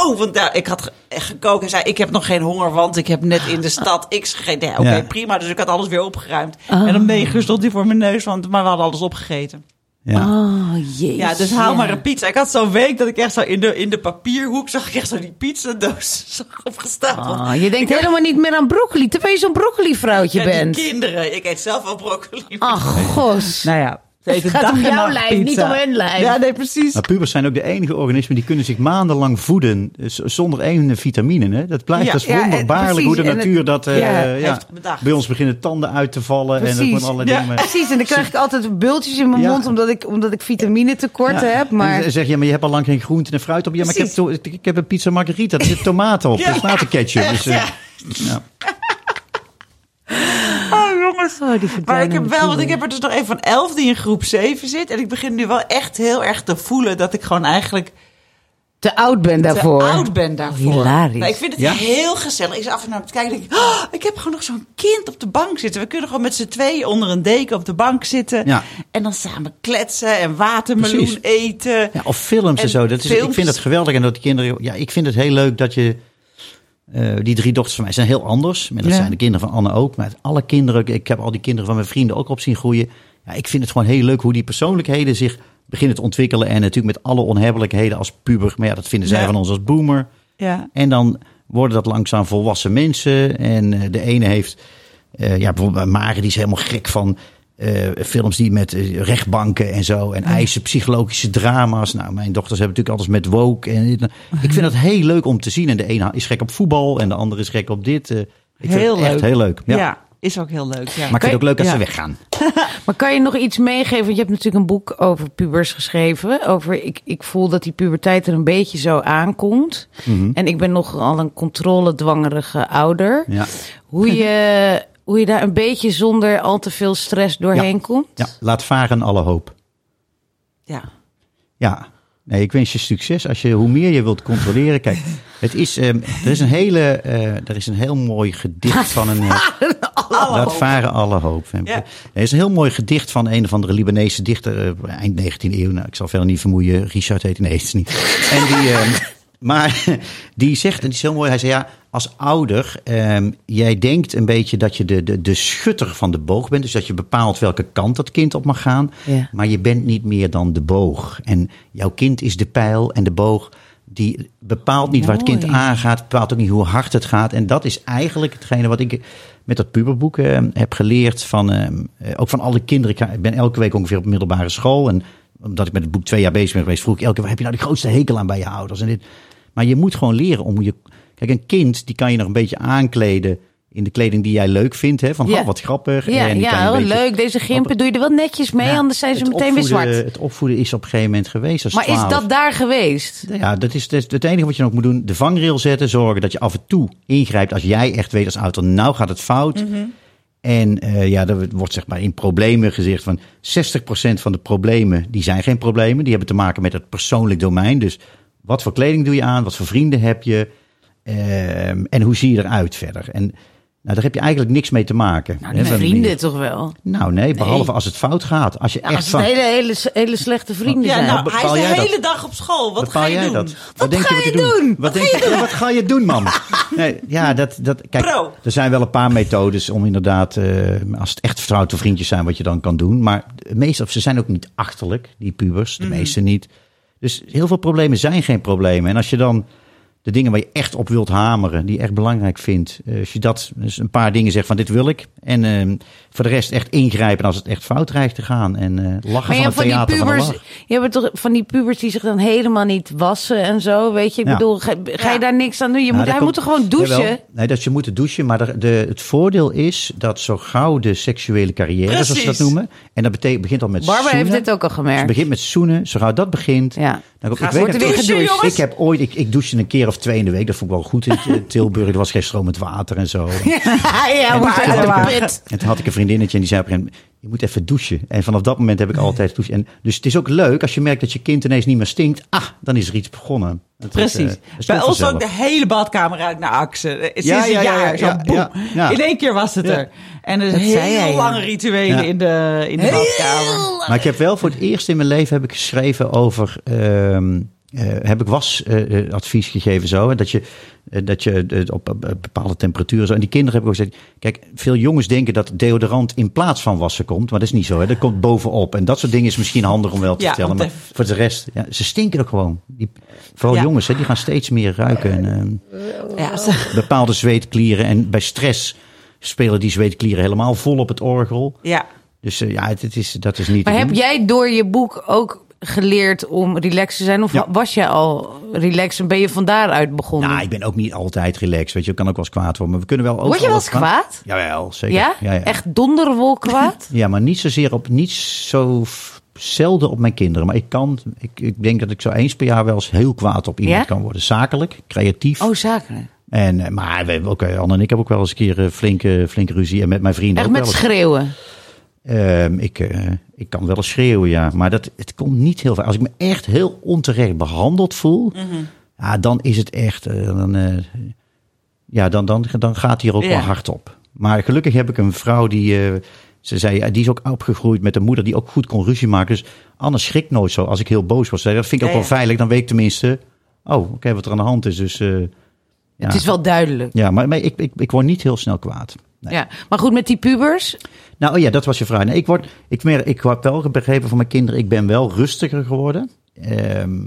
oh. Want ja, ik had ge- gekookt en zei, ik heb nog geen honger, want ik heb net in de stad X Oké, Ja. prima. Dus ik had alles weer opgeruimd. En om negen uur stond hij voor mijn neus, want, maar we hadden alles opgegeten. Ja. Oh, jezus. Ja, dus haal maar een pizza. Ik had zo'n week dat ik echt zo in de, in de papierhoek zag ik echt zo die pizzadoos zag opgestapeld. Oh, je denkt helemaal niet meer aan broccoli, terwijl je zo'n broccoli vrouwtje Ja, bent. kinderen. Ik eet zelf wel broccoli. Ach, gos. Nou ja, Het gaat om jouw lijf, niet om hun lijf. Ja, nee, precies. Maar pubers zijn ook de enige organismen die kunnen zich maandenlang voeden eh, zonder één vitamine. Hè? Dat blijft Ja, dat is wonderbaarlijk precies. hoe de En het- natuur dat... eh, ja, bij ons beginnen tanden uit te vallen en dat Precies. moet alle Ja. dingen... Precies, en dan krijg ik altijd bultjes in mijn Ja. mond omdat ik, omdat ik vitamine tekort Ja. heb. Maar En dan zeg je, maar je hebt al lang geen groente en fruit op. Ja, maar ik heb, ik heb een pizza margarita, er zit tomaten op, Ja. tomatenketchup. Dus, eh, ja. Oh, jongens. Oh, die Maar ik heb wel, want ik heb er dus nog een van elf die in groep 7 zit. En ik begin nu wel echt heel erg te voelen dat ik gewoon eigenlijk te oud ben daarvoor. te oud ben daarvoor. Hilarisch. Nou, ik vind het Ja? heel gezellig. Ik zit af en toe naar te kijken en denk ik, oh, ik heb gewoon nog zo'n kind op de bank zitten. We kunnen gewoon met z'n tweeën onder een deken op de bank zitten. Ja. En dan samen kletsen en watermeloen Precies. eten. Ja, of films en, En zo. Dat is, ik vind het geweldig. En dat de kinderen. Ja, ik vind het heel leuk dat je. Eh, die drie dochters van mij zijn heel anders. Maar dat Ja. zijn de kinderen van Anne ook. Maar alle kinderen. Ik heb al die kinderen van mijn vrienden ook op zien groeien. Ja, ik vind het gewoon heel leuk hoe die persoonlijkheden zich beginnen te ontwikkelen. En natuurlijk met alle onhebbelijkheden als puber. Maar ja, dat vinden zij Ja. van ons als boomer. Ja. En dan worden dat langzaam volwassen mensen. En eh, de ene heeft, eh, ja, bijvoorbeeld Mare, die is helemaal gek van eh, films die met eh, rechtbanken en zo. En eisen, psychologische drama's. Nou, mijn dochters hebben natuurlijk altijd met woke. En, ik vind dat heel leuk om te zien. En de ene is gek op voetbal en de andere is gek op dit. eh. ik vind Heel het echt leuk. heel leuk. Ja. Ja. is ook heel leuk. Ja. Maar ik vind het ook leuk als Ja. ze weggaan. Maar kan je nog iets meegeven? Want je hebt natuurlijk een boek over pubers geschreven. Over ik, ik voel dat die puberteit er een beetje zo aankomt. Mhm. En ik ben nogal een controledwangerige ouder. Ja. Hoe, je, hoe je daar een beetje zonder al te veel stress doorheen Ja. komt. ja, laat varen alle hoop. Ja. Ja, nee, ik wens je succes. Als je, hoe meer je wilt controleren. Kijk, het is, ehm, er, is een hele, eh, er is een heel mooi gedicht van een. eh, Laat varen alle hoop. Ja. Er is een heel mooi gedicht van een of andere Libanese dichter. eh, eind 19e eeuw. Nou, ik zal verder niet vermoeien. Richard heet hij. Nee, het is niet. En die, ehm, maar die zegt, en die is heel mooi. Hij zei ja, als ouder, ehm, jij denkt een beetje dat je de, de, de schutter van de boog bent. Dus dat je bepaalt welke kant dat kind op mag gaan. Ja. Maar je bent niet meer dan de boog. En jouw kind is de pijl en de boog. Die bepaalt niet waar het kind aangaat. Bepaalt ook niet hoe hard het gaat. En dat is eigenlijk hetgene wat ik met dat puberboek eh, heb geleerd. Van, eh, eh, ook van alle kinderen. Ik ben elke week ongeveer op middelbare school. En omdat ik met het boek twee jaar bezig ben geweest, vroeg ik elke keer, heb je nou de grootste hekel aan bij je ouders? En dit. Maar je moet gewoon leren om je... Kijk, een kind, die kan je nog een beetje aankleden in de kleding die jij leuk vindt. Hè? Van, Ja. oh, wat grappig. Ja, En ja heel beetje- leuk. Deze gimpen doe je er wel netjes mee, Ja, anders zijn ze meteen weer zwart. Het opvoeden is op een gegeven moment geweest. Als Maar is 12. dat daar geweest? Ja, dat is, dat is het enige wat je nog moet doen. De vangrail zetten. Zorgen dat je af en toe ingrijpt als jij echt weet als auto. Nou gaat het fout. Mhm. En eh, ja, er wordt zeg maar in problemen gezegd van 60% van de problemen, die zijn geen problemen. Die hebben te maken met het persoonlijk domein. Dus wat voor kleding doe je aan? Wat voor vrienden heb je? Ehm, en hoe zie je eruit verder? En nou, daar heb je eigenlijk niks mee te maken. Nou, Hè, vrienden toch wel? Nou nee, behalve als het fout gaat. Als je Ja, echt als het van- hele, hele, hele slechte vrienden Ja, zijn. nou, hij is de dat? hele dag op school. Wat Bepaal ga je jij doen? dat? Wat, denk ga je wat je doen? Wat, Wat denk je, wat ga je doen, man? Nee, ja, dat, dat, kijk, Pro. er zijn wel een paar methodes om inderdaad, eh, als het echt vertrouwde vriendjes zijn, wat je dan kan doen. Maar de meeste, of ze zijn ook niet achterlijk, die pubers, de meeste niet. Dus heel veel problemen zijn geen problemen. En als je dan de dingen waar je echt op wilt hameren, die je echt belangrijk vindt, eh, als je dat, dus een paar dingen zegt van dit wil ik. En eh, voor de rest echt ingrijpen als het echt fout dreigt te gaan. En eh, lachen Maar van je het hebt van die theater van pubers, je hebt toch van die pubers die zich dan helemaal niet wassen en zo, weet je? Ik Ja. bedoel, ga, ga je Ja. daar niks aan doen? Je Nou, moet, hij komt- moet er gewoon douchen. Jawel. Nee, dat je moet douchen. Maar de, de, het voordeel is dat zo gauw de seksuele carrière, zoals ze dat Precies. noemen. En dat betekent, begint al met Barbara heeft zoenen. dit ook al Het gemerkt. begint met zoenen. Zo gauw dat begint. Ja. Dan ik weet weer gedoucht. jongens? Ik heb ooit, ik, ik douche een keer of twee in de week. Dat vond ik wel goed in eh, Tilburg. Er was geen stromend water en zo. ja, En maar toen had ik een- En toen had ik een vriendinnetje en die zei op een gegeven moment, je moet even douchen. En vanaf dat moment heb ik altijd gedoucht. En dus het is ook leuk als je merkt dat je kind ineens niet meer stinkt. Ah, dan is er iets begonnen. Precies. eh, het Bij ons ook de hele badkamer uit naar Axen. Sinds Ja, ja, een ja, jaar. ja, zo ja, boem. ja, ja. In één keer was het Ja. er. En er zei jij, heel ja. lange rituelen Ja. in de, in de badkamer. Maar ik heb wel voor het eerst in mijn leven heb ik geschreven over. ehm, eh, heb ik wasadvies gegeven zo. En dat je, eh, dat je eh, op, bepaalde temperaturen. Zo. En die kinderen heb ik ook gezegd. Kijk, veel jongens denken dat deodorant in plaats van wassen komt. Maar dat is niet zo. Hè. Dat komt bovenop. En dat soort dingen is misschien handig om wel te Ja, vertellen. Maar voor de rest, ja, ze stinken ook gewoon. Die, vooral Ja. jongens, hè, die gaan steeds meer ruiken. En, ehm, Ja, ze- bepaalde zweetklieren. En bij stress spelen die zweetklieren helemaal vol op het orgel. ja. Dus eh, ja, het, het is, dat is niet. Maar heb jij door je boek ook geleerd om relaxed te zijn? Of Ja. was jij al relaxed en ben je van daaruit begonnen? Nou, ik ben ook niet altijd relaxed. Weet je, ik kan ook wel eens kwaad worden. Maar we kunnen wel ook Word je wel eens kwaad? Jawel, zeker. Ja? Ja, ja. Echt donderwol kwaad? Ja, maar niet zozeer op, niet zo zelden op mijn kinderen. Maar ik kan, ik, ik denk dat ik zo eens per jaar wel eens heel kwaad op iemand kan worden. Zakelijk, creatief. Oh, zakelijk. En, eh, maar we ook, eh, Anne en ik hebben ook wel eens een keer eh, flinke, flinke ruzie. En met mijn vrienden Echt ook met wel eens. schreeuwen. Ehm, ik, eh, ik kan wel eens schreeuwen, ja. Maar dat, het komt niet heel veel. Als ik me echt heel onterecht behandeld voel, ja, dan is het echt. eh, dan, eh, ja, dan, dan, dan gaat hij er ook Ja. wel hard op. Maar gelukkig heb ik een vrouw die. ze zei, die is ook opgegroeid met een moeder die ook goed kon ruzie maken. Dus Anne schrikt nooit zo als ik heel boos was. Dat vind ik ook Ja, wel veilig. Dan weet ik tenminste. Oh, oké, wat er aan de hand is. Dus. ja. Het is wel duidelijk. Ja, maar, maar ik, ik, ik word niet heel snel kwaad. Nee. Ja. Maar goed, met die pubers. Nou oh ja, dat was je vraag. Nee, ik, word, ik, mer- ik heb wel begrepen van mijn kinderen, ik ben wel rustiger geworden. Ehm,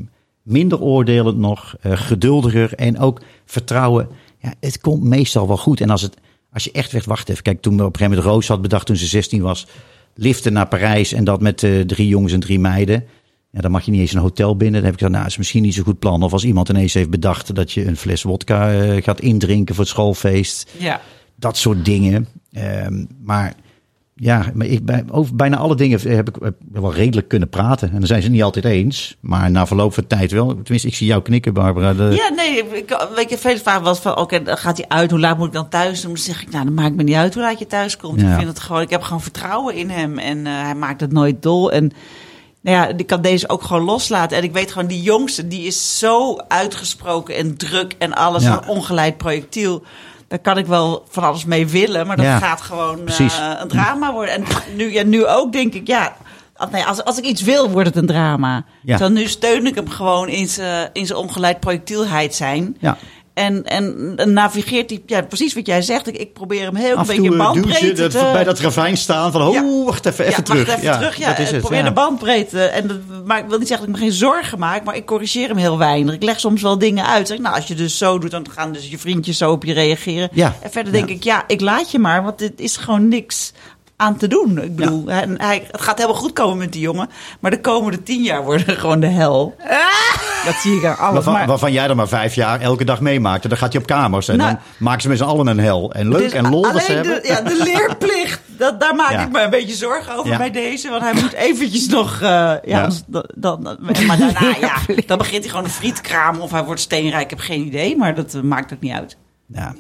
minder oordelend nog, eh, geduldiger en ook vertrouwen. Ja, het komt meestal wel goed. En als, het, als je echt werd, wacht even. Kijk, toen we op een gegeven moment Roos had bedacht toen ze 16 was, liften naar Parijs en dat met eh, drie jongens en drie meiden. Ja, dan mag je niet eens een hotel binnen. Dan heb ik gezegd, nou, is misschien niet zo'n goed plan. Of als iemand ineens heeft bedacht dat je een fles wodka eh, gaat indrinken voor het schoolfeest ja. Dat soort dingen. Ehm, maar ja, maar ik, bij, over bijna alle dingen heb ik wel redelijk kunnen praten. En dan zijn ze niet altijd eens. Maar na verloop van tijd wel. Tenminste, ik zie jou knikken, Barbara. De- Ja, nee, ik, weet je, veel vragen was van, oké, dan gaat hij uit, hoe laat moet ik dan thuis? doen? Dan zeg ik, nou, dan maakt me niet uit hoe laat je thuis komt. Ja. Ik vind het gewoon, ik heb gewoon vertrouwen in hem en eh, hij maakt het nooit dol. En nou ja, ik kan deze ook gewoon loslaten. En ik weet gewoon, die jongste, die is zo uitgesproken en druk en alles, Ja. een ongeleid projectiel. Daar kan ik wel van alles mee willen, maar dat Ja, gaat gewoon eh, een drama worden. En nu, ja, nu ook denk ik, ja, als- nee, als, als ik iets wil, wordt het een drama. Ja. Dan nu steun ik hem gewoon in zijn in zijn ongeleid projectielheid zijn. Ja. En, en, en navigeert hij, ja, precies wat jij zegt. Ik, ik probeer hem heel Af een en beetje eh, bandbreedte dat, te... bij dat ravijn staan van, oh, Ja. wacht even, even ja, terug. Wacht even terug, ja. Ik het. probeer de bandbreedte. En dat, maar ik wil niet zeggen dat ik me geen zorgen maak, maar ik corrigeer hem heel weinig. Ik leg soms wel dingen uit. Zeg, nou, als je dus zo doet, dan gaan dus je vriendjes zo op je reageren. En verder denk ik, ja, ik laat je maar, want dit is gewoon niks aan te doen. Ik bedoel, hij, hij- het gaat helemaal goed komen met die jongen. Maar de komende tien jaar worden gewoon de hel. Dat zie ik aan alles. Waarvan, Maar- waarvan jij er maar vijf jaar elke dag meemaakt. En dan gaat hij op kamers. En Nou, dan maken ze met z'n allen een hel. En leuk Dus en lol dat ze hebben. de, ja, de leerplicht, dat, daar maak Ja. ik me een beetje zorgen over Ja. bij deze. Want hij moet eventjes nog... eh, ja, dan, dan, maar daarna, ja, dan begint hij gewoon een frietkraam of hij wordt steenrijk. Ik heb geen idee, maar dat eh, maakt ook niet uit. Ja.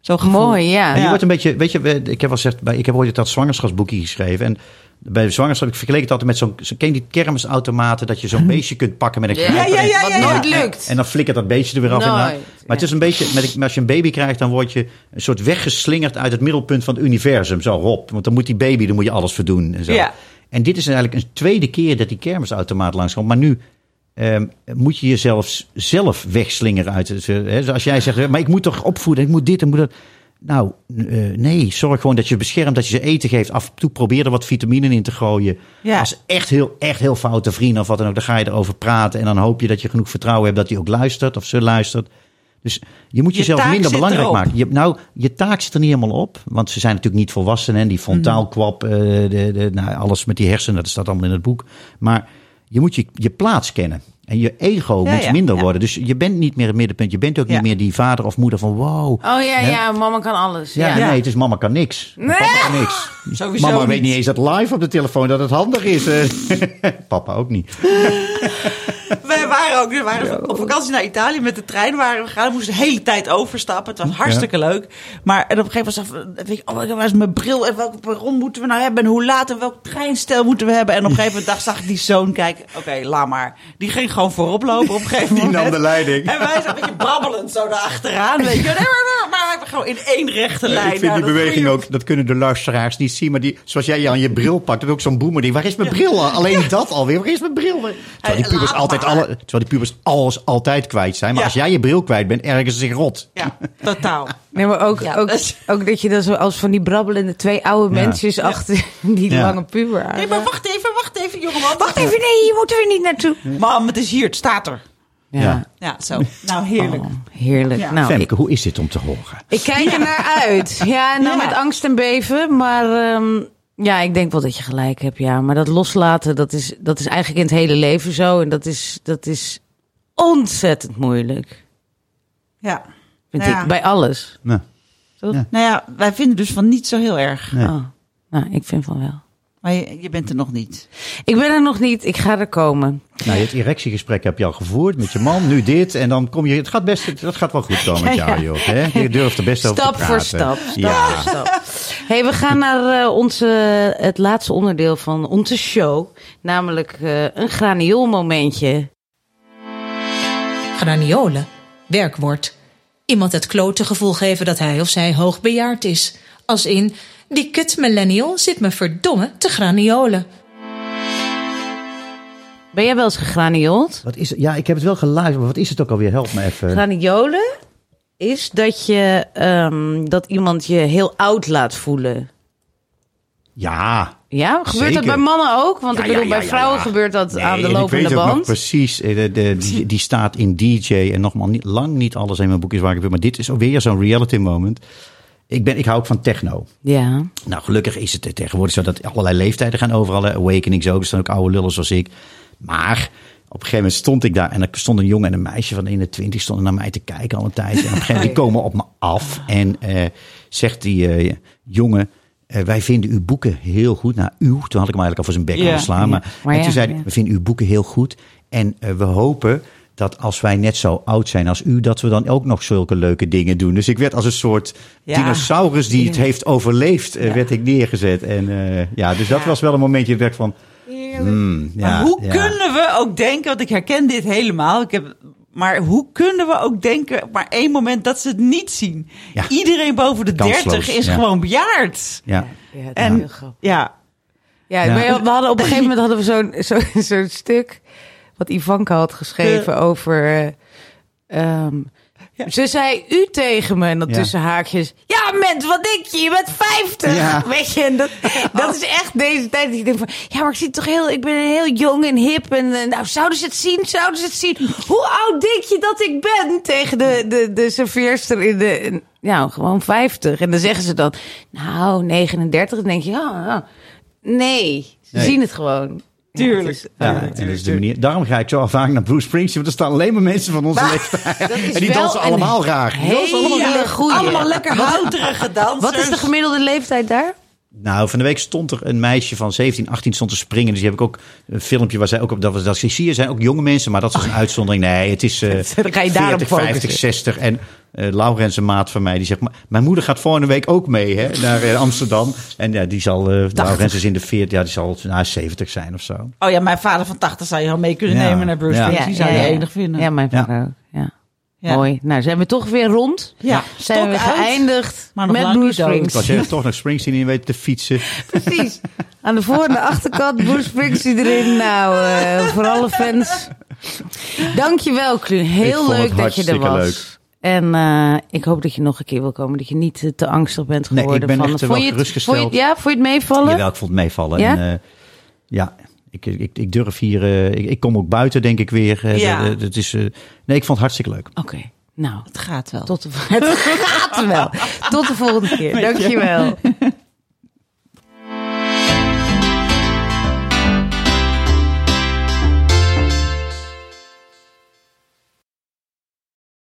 Zo gevoel. Mooi, ja. En je wordt een beetje, weet je, ik heb wel gezegd, bij- ik heb ooit dat zwangerschapsboekje geschreven. En bij de zwangerschap, ik vergeleek het altijd met zo'n, zo, ken je die kermisautomaten, dat je zo'n beestje kunt pakken met een Ja, knijper ja, ja, Wat ja, ja. nooit lukt. En dan flikkert dat beestje er weer af en Maar het is een beetje, met, als je een baby krijgt, dan word je een soort weggeslingerd uit het middelpunt van het universum. Zo, Rob. Want dan moet die baby, dan moet je alles voor doen. En, zo. Ja. en dit is eigenlijk een tweede keer dat die kermisautomaat langskomt. Maar nu ehm, moet je jezelf zelf wegslingeren uit het... eh, Hè, zoals jij zegt, maar ik moet toch opvoeden, ik moet dit, ik moet dat. Nou, eh, nee, zorg gewoon dat je beschermt, dat je ze eten geeft. Af en toe probeer er wat vitamine in te gooien. Ja. Als echt heel, echt heel foute vrienden of wat dan ook, dan ga je erover praten. En dan hoop je dat je genoeg vertrouwen hebt dat hij ook luistert of ze luistert. Dus je moet Je jezelf minder belangrijk erop. maken. Je, nou, je taak zit er niet helemaal op. Want ze zijn natuurlijk niet volwassen. En die frontaalkwap, eh, de, de, nou, alles met die hersenen, dat staat allemaal in het boek. Maar je moet je, je plaats kennen. En je ego Ja, moet ja, minder ja. worden. Dus je bent niet meer het middenpunt. Je bent ook niet meer die vader of moeder van wow. Oh ja, Hè? ja, mama kan alles. Ja, Ja. nee, het is mama kan niks. Nee. Papa kan niks. Sowieso mama weet niet. eens dat live op de telefoon dat het handig is. Papa ook niet. Wij waren ook we waren op vakantie naar Italië met de trein. Waren we gegaan. We moesten de hele tijd overstappen. Het was hartstikke leuk. Maar en op een gegeven moment weet je, oh, waar is mijn bril? En welke perron moeten we nou hebben? En hoe laat? En welk treinstel moeten we hebben? En op een gegeven moment zag ik die zoon kijken. Oké, laat maar. Die ging gewoon voorop lopen op een gegeven Die moment. nam de leiding. En wij zo een beetje babbelend zo daarachteraan. Weet je. Maar, maar gewoon in één rechte lijn. Ik vind Nou, die dat beweging ook, dat kunnen de luisteraars niet zien. Maar die, zoals jij aan je bril pakt, dat ook zo'n boemer die, waar is mijn bril? Alleen dat alweer, waar is mijn bril? Terwijl die pubers altijd, alle, terwijl die pubers alles altijd kwijt zijn. Maar Ja. als jij je bril kwijt bent, ergens zich rot. Ja, totaal. Nee, maar ook, Ja, ook, ook dat je dan zo als van die brabbelende twee oude Ja. mensjes achter die Ja. lange puber aan. Nee, maar wacht even, wacht even, jongeman. Wacht even, nee, hier moeten we niet naartoe. Mam, het is hier, het staat er. Ja. Ja. Zo. Nou, heerlijk. Oh, heerlijk. Ja. Nou, Femke, hoe is dit om te horen? ik kijk er naar uit. Ja, nou Ja. met angst en beven. Maar ehm, ja, ik denk wel dat je gelijk hebt. Ja, maar dat loslaten, dat is, dat is eigenlijk in het hele leven zo. En dat is, dat is ontzettend moeilijk. Ja. Vind Ja. ik, bij alles. Nou, Nou ja, wij vinden dus van niet zo heel erg. Nee. Oh, nou, ik vind van wel. Maar je, je bent er nog niet. Ik ben er nog niet. Ik ga er komen. nou, het erectiegesprek heb je al gevoerd met je man, nu dit. En dan kom je, het gaat best, dat gaat wel goed komen met Ja, jou, ja. joh. Hè? Je durft er best over Stap te praten. voor stap. Ja. voor stap. Hey, we gaan naar eh, onze, het laatste onderdeel van onze show. Namelijk eh, een granioolmomentje. Graniolen. Werkwoord. Iemand het klote gevoel geven dat hij of zij hoogbejaard is. Als in, die kut millennial zit me verdomme te graniolen. Ben jij wel eens gegraniold? Wat is? Ja, ik heb het wel geluisterd, maar wat is het ook alweer? Help me even. Graniolen is dat, je, ehm, dat iemand je heel oud laat voelen. Ja. Ja, gebeurt dat bij mannen ook? Want Ja, ik bedoel, ja, ja, bij vrouwen ja. gebeurt dat Nee, aan de en lopende ik weet ook nog band. precies, eh, de, de, die, die staat in DJ. En nogmaals, niet, lang niet alles in mijn boek is waar ik wil. Maar dit is weer zo'n reality moment. Ik, ben, ik hou ook van techno. Ja. Nou, gelukkig is het tegenwoordig zo dat allerlei leeftijden gaan overal. hè. Awakenings ook, er staan ook oude lullen zoals ik. Maar op een gegeven moment stond ik daar en er stond een jongen en een meisje van 21 stonden naar mij te kijken al een tijd. En op een gegeven moment die komen op me af en eh, zegt die eh, jongen, eh, wij vinden uw boeken heel goed. Nou, uw, toen had ik hem eigenlijk al voor zijn bek Ja. aan slaan. Maar, Maar en ja, toen zei hij, ja. we vinden uw boeken heel goed en we hopen dat als wij net zo oud zijn als u, dat we dan ook nog zulke leuke dingen doen. Dus ik werd als een soort Ja. dinosaurus die het heeft overleefd, eh, werd ik neergezet. En eh, ja, dus dat Ja. was wel een momentje dat ik van... hmm, ja, maar hoe ja. kunnen we ook denken, want ik herken dit helemaal. Ik heb, maar hoe kunnen we ook denken, maar één moment dat ze het niet zien? Ja. Iedereen boven de Kansloos, 30 is ja. gewoon bejaard. Ja. En ja, Ja, Ja. maar we hadden op een gegeven moment hadden we zo'n zo'n zo'n stuk wat Ivanka had geschreven over ehm, Ze zei u tegen me en dan Ja. tussen haakjes. Ja, mens, wat denk je? Je bent 50. Ja. Weet je, en dat, dat is echt deze tijd. dat Ik denk van, ja, maar ik zie toch heel, ik ben heel jong en hip. En eh, nou, zouden ze het zien? Zouden ze het zien? Hoe oud denk je dat ik ben? Tegen de, de, de serveerster in de, ja, gewoon 50. En dan zeggen ze dan, nou, 39. Dan denk je, ja, ja. nee, ze Nee. zien het gewoon. Tuurlijk. Ja, en is de manier. Daarom ga ik zo vaak naar Bruce Springsteen, want er staan alleen maar mensen van onze leeftijd. En die dansen allemaal graag. Die dansen allemaal Hele goeie. Allemaal lekker houterige dansers. Wat is de gemiddelde leeftijd daar? Nou, van de week stond er een meisje van 17, 18 stond te springen. Dus die heb ik ook een filmpje waar zij ook op. Dat was dat zie, er zijn ook jonge mensen, maar dat is een uitzondering. Nee, het is eh Dan ga je daarop 40, 50, focussen. 60. En eh Laurens, een maat van mij, die zegt: maar, Mijn moeder gaat volgende week ook mee hè, naar eh, Amsterdam. En ja, die zal. eh Laurens is in de 40, ja, die zal nou, 70 zijn of zo. Oh ja, mijn vader van 80 zou je al mee kunnen Ja. nemen naar Bruce Ja. Springsteen. Die zou je enig vinden. Ja, mijn Ja. vader ook. Ja. Mooi. Nou, zijn we toch weer rond? Ja, Zijn we geëindigd Maar nog met lang Bruce. Ik was Springsteen. je toch naar Springsteen in weet te fietsen. Precies. Aan de voor- en de achterkant Bruce Springsteen erin. Nou, eh, voor alle fans. Dankjewel, Klu. Heel leuk dat je er was. leuk. En eh, ik hoop dat je nog een keer wil komen. Dat je niet eh, te angstig bent Nee, geworden. ik ben van, echt, vond wel je het- gerustgesteld. Vond je, ja, vond je het meevallen? Jawel, ik vond het meevallen. Ja? En, eh, ja, ik, ik, ik durf hier. eh, ik, ik kom ook buiten, denk ik weer. Eh, Ja. het is, eh, nee, ik vond het hartstikke leuk. Oké. Nou, Het gaat wel. tot de, het gaat wel. Tot de volgende keer. Dankjewel.